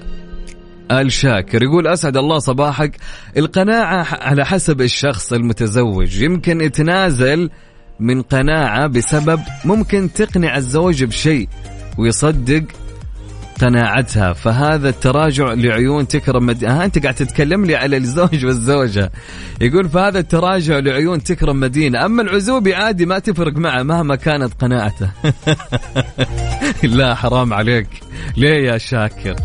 آل شاكر. يقول أسعد الله صباحك. القناعة على حسب الشخص المتزوج. يمكن يتنازل من قناعة بسبب ممكن تقنع الزوج بشيء ويصدق قناعتها. فهذا التراجع لعيون تكرم مد... ها أنت قاعد تتكلم لي على الزوج والزوجة. يقول فهذا التراجع لعيون تكرم مدينة. أما العزوبي عادي ما تفرق معه مهما كانت قناعته. (laughs) لا حرام عليك. ليه يا شاكر؟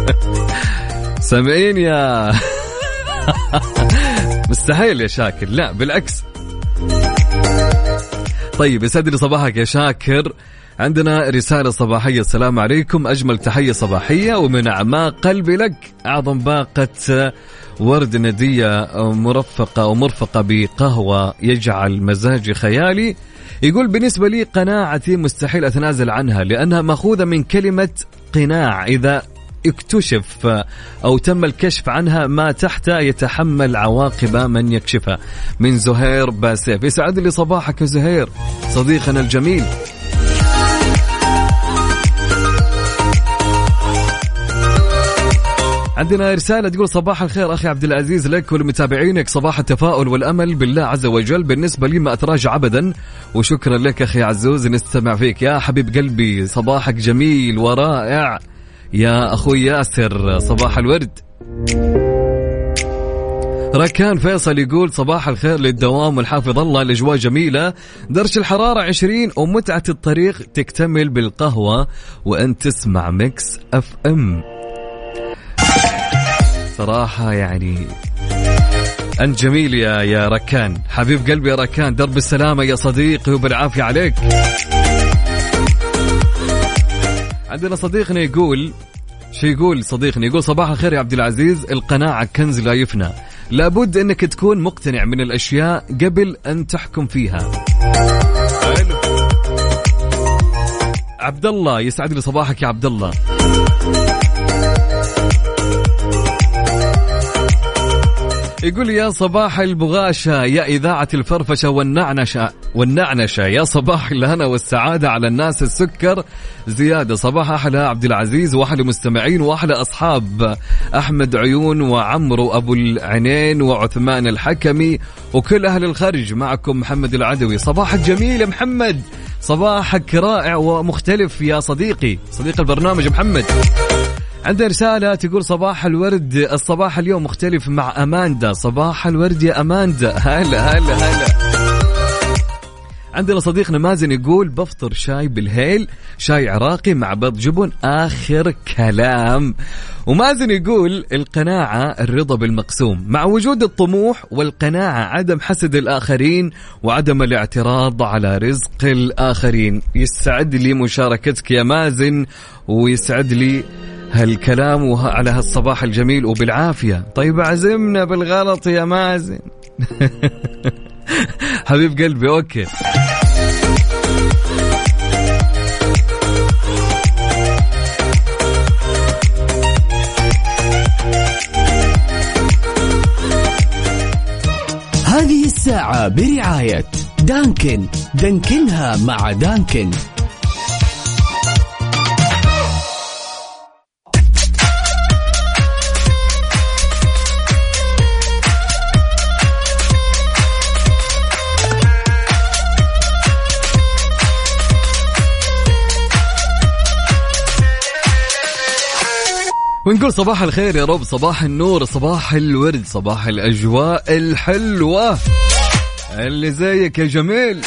(laughs) سامعين يا (laughs) مستحيل يا شاكر. لا بالعكس. طيب يسعد لي صباحك يا شاكر. عندنا رسالة صباحية السلام عليكم. أجمل تحية صباحية ومن أعماق قلبي لك. أعظم باقة ورد ندية مرفقة ومرفقة بقهوة يجعل مزاجي خيالي. يقول بالنسبة لي قناعتي مستحيل أتنازل عنها لأنها مأخوذة من كلمة قناع. إذا اكتشف أو تم الكشف عنها ما تحت يتحمل عواقب من يكشفها. من زهير باسيف. يسعد لي صباحك يا زهير. صديقنا الجميل. عندنا رسالة تقول صباح الخير أخي عبد العزيز لك ولمتابعينك. صباح التفاؤل والأمل بالله عز وجل بالنسبة لي ما أتراجع أبدا وشكرا لك أخي عزوز نستمع فيك. يا حبيب قلبي صباحك جميل ورائع. يا أخوي ياسر صباح الورد. ركان فيصل يقول صباح الخير للدوام والحافظ الله الأجواء جميلة. درجة الحرارة 20 ومتعة الطريق تكتمل بالقهوة وأنت تسمع Mix FM. صراحة يعني أنت جميل يا يا ركان. حبيب قلبي يا ركان درب السلامة يا صديقي وبالعافية عليك. عندنا صديقنا يقول شو يقول صديقنا؟ يقول صباح الخير يا عبد العزيز القناعة كنز لا يفنى. لابد أنك تكون مقتنع من الأشياء قبل أن تحكم فيها. عبد الله يسعد لي صباحك يا عبد الله. يقول يا صباح البغاشة يا إذاعة الفرفشة والنعنشة والنعنشة. يا صباح الهنا والسعادة على الناس السكر. زيادة صباح أحلى عبد العزيز وأحلى مستمعين وأحلى أصحاب. أحمد عيون وعمرو أبو العينين وعثمان الحكمي وكل أهل الخرج معكم محمد العدوي. صباحك جميل يا محمد. صباحك رائع ومختلف يا صديقي. صديق البرنامج محمد. عندنا رسالة تقول صباح الورد. الصباح اليوم مختلف مع أماندا. صباح الورد يا أماندا. (laughs) هلا هلا هلا. عندنا صديقنا مازن يقول بفطر شاي بالهيل شاي عراقي مع بيض جبن آخر كلام. ومازن يقول القناعة الرضا بالمقسوم. مع وجود الطموح والقناعة عدم حسد الآخرين وعدم الاعتراض على رزق الآخرين. يسعد لي مشاركتك يا مازن ويسعد لي هالكلام على هالصباح الجميل وبالعافية. طيب عزمنا بالغلط يا مازن. (laughs) حبيب قلبي أوكي. هذه الساعة برعاية دانكن. دانكنها مع دانكن. ونقول صباح الخير يا رب صباح النور صباح الورد صباح الأجواء الحلوة. اللي زيك يا جميل.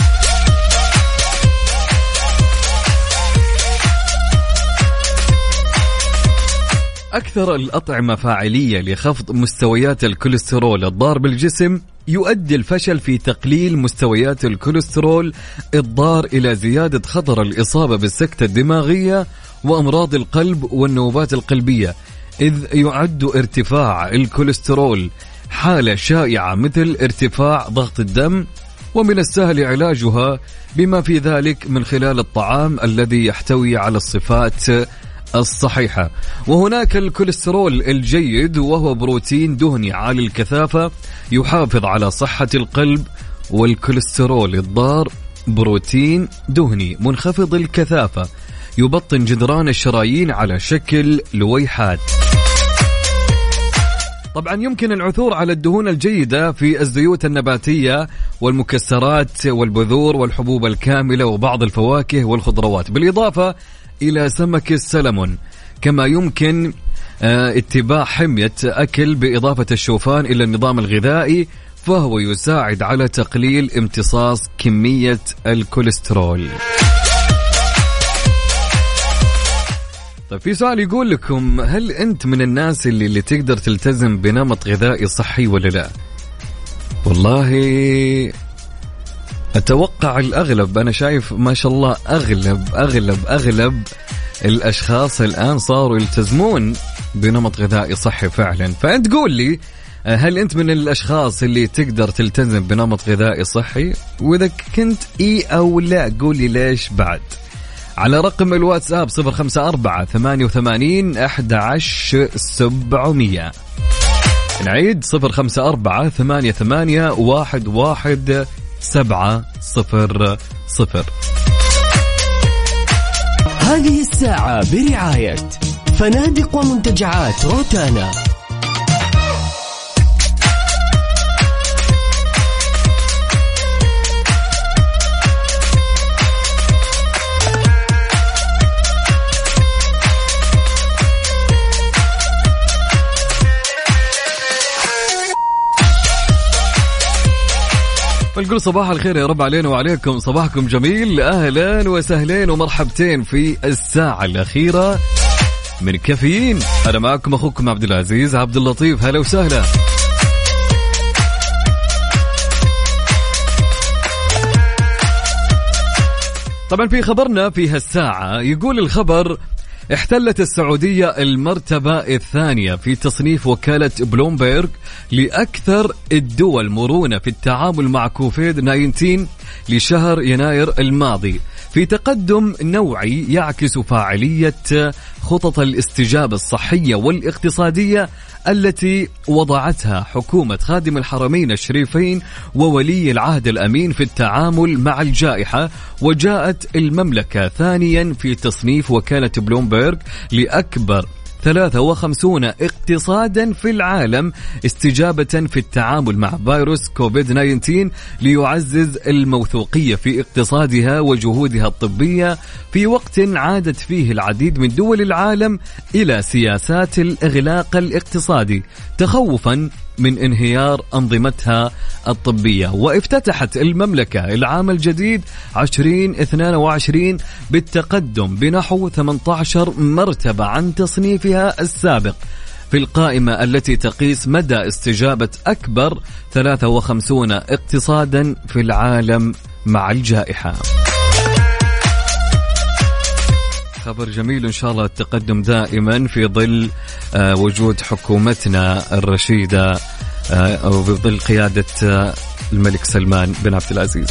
أكثر الأطعمة فاعلية لخفض مستويات الكوليسترول الضار بالجسم يؤدي الفشل في تقليل مستويات الكوليسترول الضار إلى زيادة خطر الإصابة بالسكتة الدماغية وأمراض القلب والنوبات القلبية إذ يعد ارتفاع الكوليسترول حالة شائعة مثل ارتفاع ضغط الدم ومن السهل علاجها بما في ذلك من خلال الطعام الذي يحتوي على الصفات الصحيحة. وهناك الكوليسترول الجيد وهو بروتين دهني عالي الكثافة يحافظ على صحة القلب والكوليسترول الضار بروتين دهني منخفض الكثافة يبطن جدران الشرايين على شكل لويحات. طبعا يمكن العثور على الدهون الجيدة في الزيوت النباتية والمكسرات والبذور والحبوب الكاملة وبعض الفواكه والخضروات. بالإضافة إلى سمك السلمون كما يمكن آه، اتباع حمية أكل بإضافة الشوفان إلى النظام الغذائي فهو يساعد على تقليل امتصاص كمية الكوليسترول طيب في سؤال يقول لكم هل أنت من الناس اللي, اللي تقدر تلتزم بنمط غذائي صحي ولا لا؟ والله أتوقع الأغلب أنا شايف ما شاء الله أغلب أغلب أغلب الأشخاص الآن صاروا يلتزمون بنمط غذائي صحي فعلا. فأنت قول لي هل أنت من الأشخاص اللي تقدر تلتزم بنمط غذائي صحي؟ وإذا كنت إي أو لا قول لي ليش بعد. على رقم الواتساب 054 88 11 700 نعيد 054 88 11 700 هذه الساعة برعاية فنادق ومنتجعات روتانا. فنقول صباح الخير يا رب علينا وعليكم. صباحكم جميل. أهلا وسهلين ومرحبتين في الساعة الأخيرة من كافيين. أنا معكم أخوكم عبد العزيز عبد اللطيف. هلا وسهلا. طبعا في خبرنا في هالساعة يقول الخبر احتلت السعودية المرتبة الثانية في تصنيف وكالة بلومبيرغ لأكثر الدول مرونة في التعامل مع كوفيد 19 لشهر يناير الماضي. في تقدم نوعي يعكس فاعلية خطط الاستجابة الصحية والاقتصادية التي وضعتها حكومة خادم الحرمين الشريفين وولي العهد الأمين في التعامل مع الجائحة وجاءت المملكة ثانيا في تصنيف وكالة بلومبيرغ لأكبر 53 اقتصادا في العالم استجابة في التعامل مع فيروس كوفيد 19 ليعزز الموثوقية في اقتصادها وجهودها الطبية في وقت عادت فيه العديد من دول العالم إلى سياسات الإغلاق الاقتصادي تخوفا من انهيار أنظمتها الطبية. وافتتحت المملكة العام الجديد 2022 بالتقدم بنحو 18 مرتبة عن تصنيفها السابق. في القائمة التي تقيس مدى استجابة أكبر 53 اقتصادا في العالم مع الجائحة. خبر جميل إن شاء الله التقدم دائما في ظل آه، وجود حكومتنا الرشيدة آه، أو بظل قيادة آه، الملك سلمان بن عبد العزيز.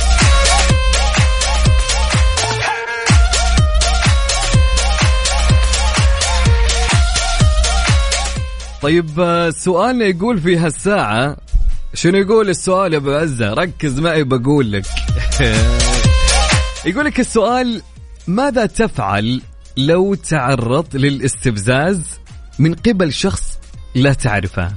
طيب سؤالنا يقول في هالساعة شنو يقول السؤال يا أبو عزة ركز معي بقول لك (laughs) يقول لك السؤال ماذا تفعل لو تعرضت للاستفزاز من قبل شخص لا تعرفه.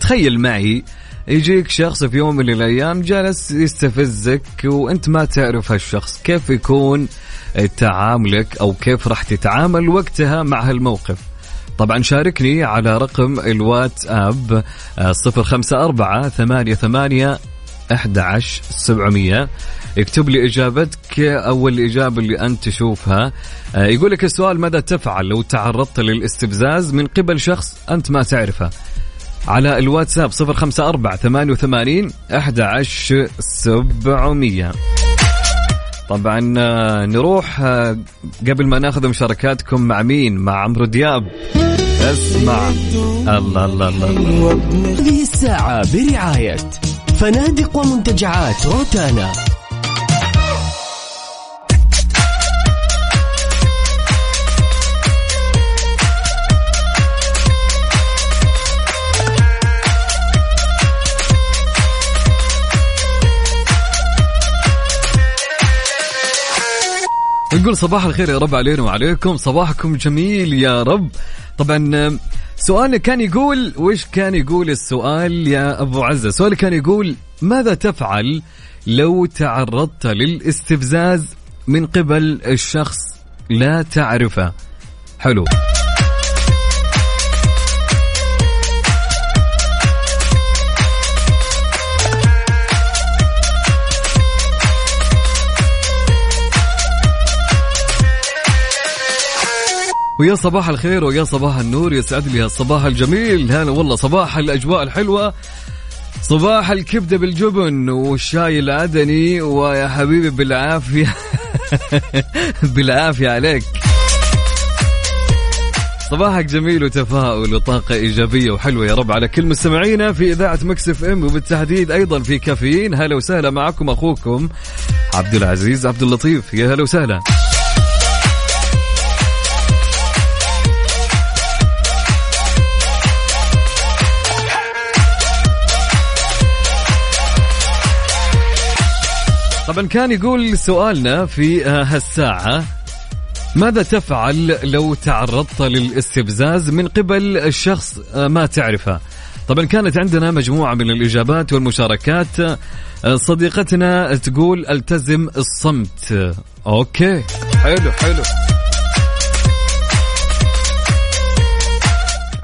تخيل معي يجيك شخص في يوم من الأيام جالس يستفزك وأنت ما تعرف هالشخص. كيف يكون تعاملك أو كيف راح تتعامل وقتها مع هالموقف؟ طبعا شاركني على رقم الواتساب صفر خمسة أربعة ثمانية ثمانية أحد عشر سبعمية. اكتب لي إجابتك أو الإجابة اللي أنت تشوفها. آه، يقول لك السؤال ماذا تفعل لو تعرضت للاستفزاز من قبل شخص أنت ما تعرفه؟ على الواتساب صفر خمسة أربعة ثمانية وثمانين أحد عشر سبعمية. طبعا آه، نروح آه، قبل ما ناخذ مشاركاتكم مع مين؟ مع عمرو دياب. اسمع. الله الله, الله. هذه الساعة برعاية فنادق ومنتجعات روتانا. نقول صباح الخير يا رب علينا وعليكم. صباحكم جميل يا رب. طبعا سؤالنا كان يقول وش كان يقول السؤال يا أبو عزة؟ سؤال كان يقول ماذا تفعل لو تعرضت للاستفزاز من قبل الشخص لا تعرفه؟ حلو. ويا صباح الخير ويا صباح النور يسعد لي هالصباح الجميل. هلا والله صباح الأجواء الحلوة صباح الكبدة بالجبن والشاي العدني ويا حبيبي بالعافية. (laughs) بالعافية عليك. صباحك جميل وتفاؤل وطاقة إيجابية وحلوة يا رب على كل مستمعينا في إذاعة مكسف إم وبالتحديد أيضا في كافيين. هلا وسهلا معكم أخوكم عبد العزيز عبد اللطيف. يا هلا وسهلا. طبعا كان يقول سؤالنا في آه، هالساعة ماذا تفعل لو تعرضت للاستفزاز من قبل الشخص آه، ما تعرفه؟ طبعا كانت عندنا مجموعة من الإجابات والمشاركات. آه، صديقتنا تقول ألتزم الصمت. أوكي. حلو حلو.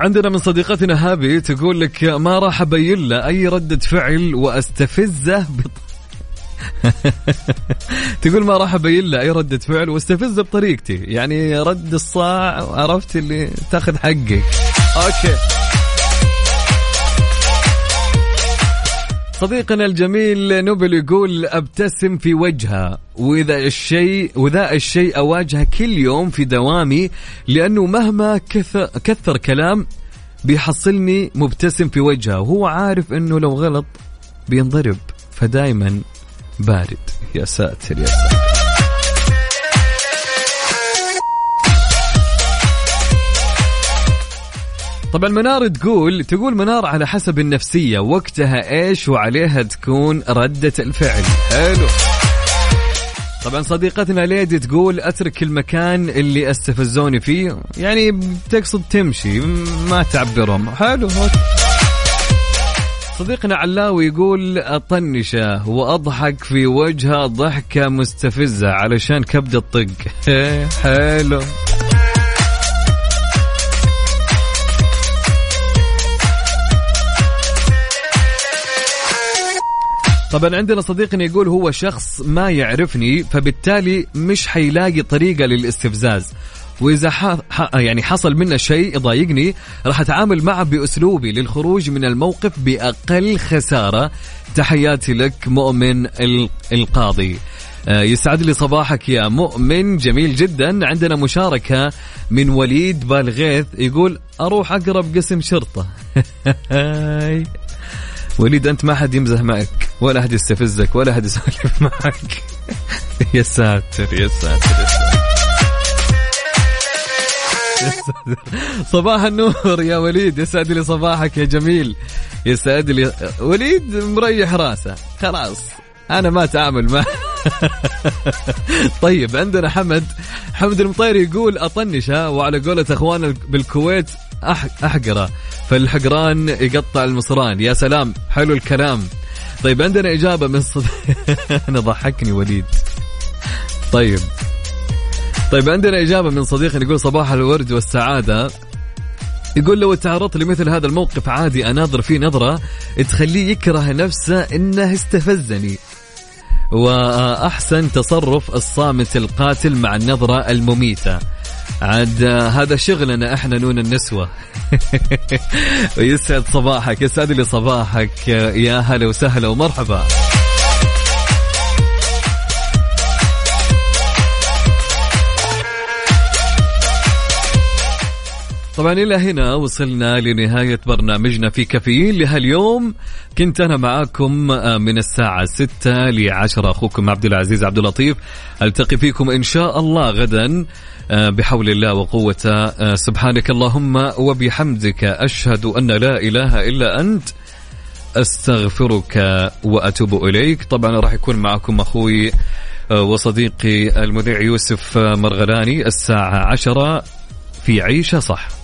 عندنا من صديقتنا هابي تقول لك ما راح أبين له أي ردة فعل وأستفزه بط... (laughs) تقول ما راح أبين له أي ردة فعل واستفزه بطريقتي. يعني رد الصاع عرفت اللي تاخذ حقي. أوكي. صديقنا الجميل نوبل يقول أبتسم في وجهها وإذا الشيء وذا الشيء أواجهه كل يوم في دوامي لأنه مهما كثر, كثر كلام بيحصلني مبتسم في وجهها وهو عارف إنه لو غلط بينضرب فدايما بارد. يا ساتر يا ساتر. طبعا منار تقول تقول منار على حسب النفسية. وقتها إيش وعليها تكون ردة الفعل. حلو. طبعا صديقتنا ليدي تقول أترك المكان اللي أستفزوني فيه. يعني تقصد تمشي ما تعبرهم. حلو. صديقنا علاوي يقول أطنشة وأضحك في وجهه ضحكة مستفزة علشان كبد الطق. (laughs) حلو. طبعا عندنا صديقنا يقول هو شخص ما يعرفني فبالتالي مش حيلاقي طريقة للاستفزاز. وإذا ح... ح... يعني حصل منه شيء يضايقني راح أتعامل معه بأسلوبي للخروج من الموقف بأقل خسارة. تحياتي لك مؤمن ال... القاضي. آه، يسعد لي صباحك يا مؤمن. جميل جدا. عندنا مشاركة من وليد بالغيث يقول أروح أقرب قسم شرطة. (laughs) وليد أنت ما حد يمزح معك ولا أحد يستفزك ولا أحد يسولف معك. (laughs) يا ساتر يا ساتر, يا ساتر. (laughs) صباح النور يا وليد يسعد لي صباحك يا جميل. يسعد لي. وليد مريح راسه. خلاص أنا ما أتعامل معه (laughs) طيب عندنا حمد. حمد المطيري يقول اطنشه وعلى قولة أخواننا بالكويت أحقرة. فالحقران يقطع المصران. يا سلام حلو الكلام. طيب عندنا إجابة من صد... (laughs) أنا ضحكني وليد. طيب طيب عندنا إجابة من صديق يقول صباح الورد والسعادة. يقول لو تعرضت لمثل هذا الموقف عادي أناظر فيه نظرة تخليه يكره نفسه إنه استفزني. وأحسن تصرف الصامت القاتل مع النظرة المميتة. عاد هذا شغلنا إحنا نون النسوة. (laughs) ويسعد صباحك يسعد لي صباحك. يا هلا وسهلا ومرحبا. طبعا إلى هنا وصلنا لنهاية برنامجنا في كافيين لهاليوم. كنت أنا معاكم آه، من الساعة 6 ل 10 أخوكم عبد العزيز عبد اللطيف. ألتقي فيكم إن شاء الله غدا آه، بحول الله وقوته آه، سبحانك اللهم وبحمدك أشهد أن لا إله إلا أنت. أستغفرك وأتوب إليك. طبعا راح يكون معكم أخوي وصديقي المذيع يوسف مرغلاني. الساعة 10 في عيشة صح.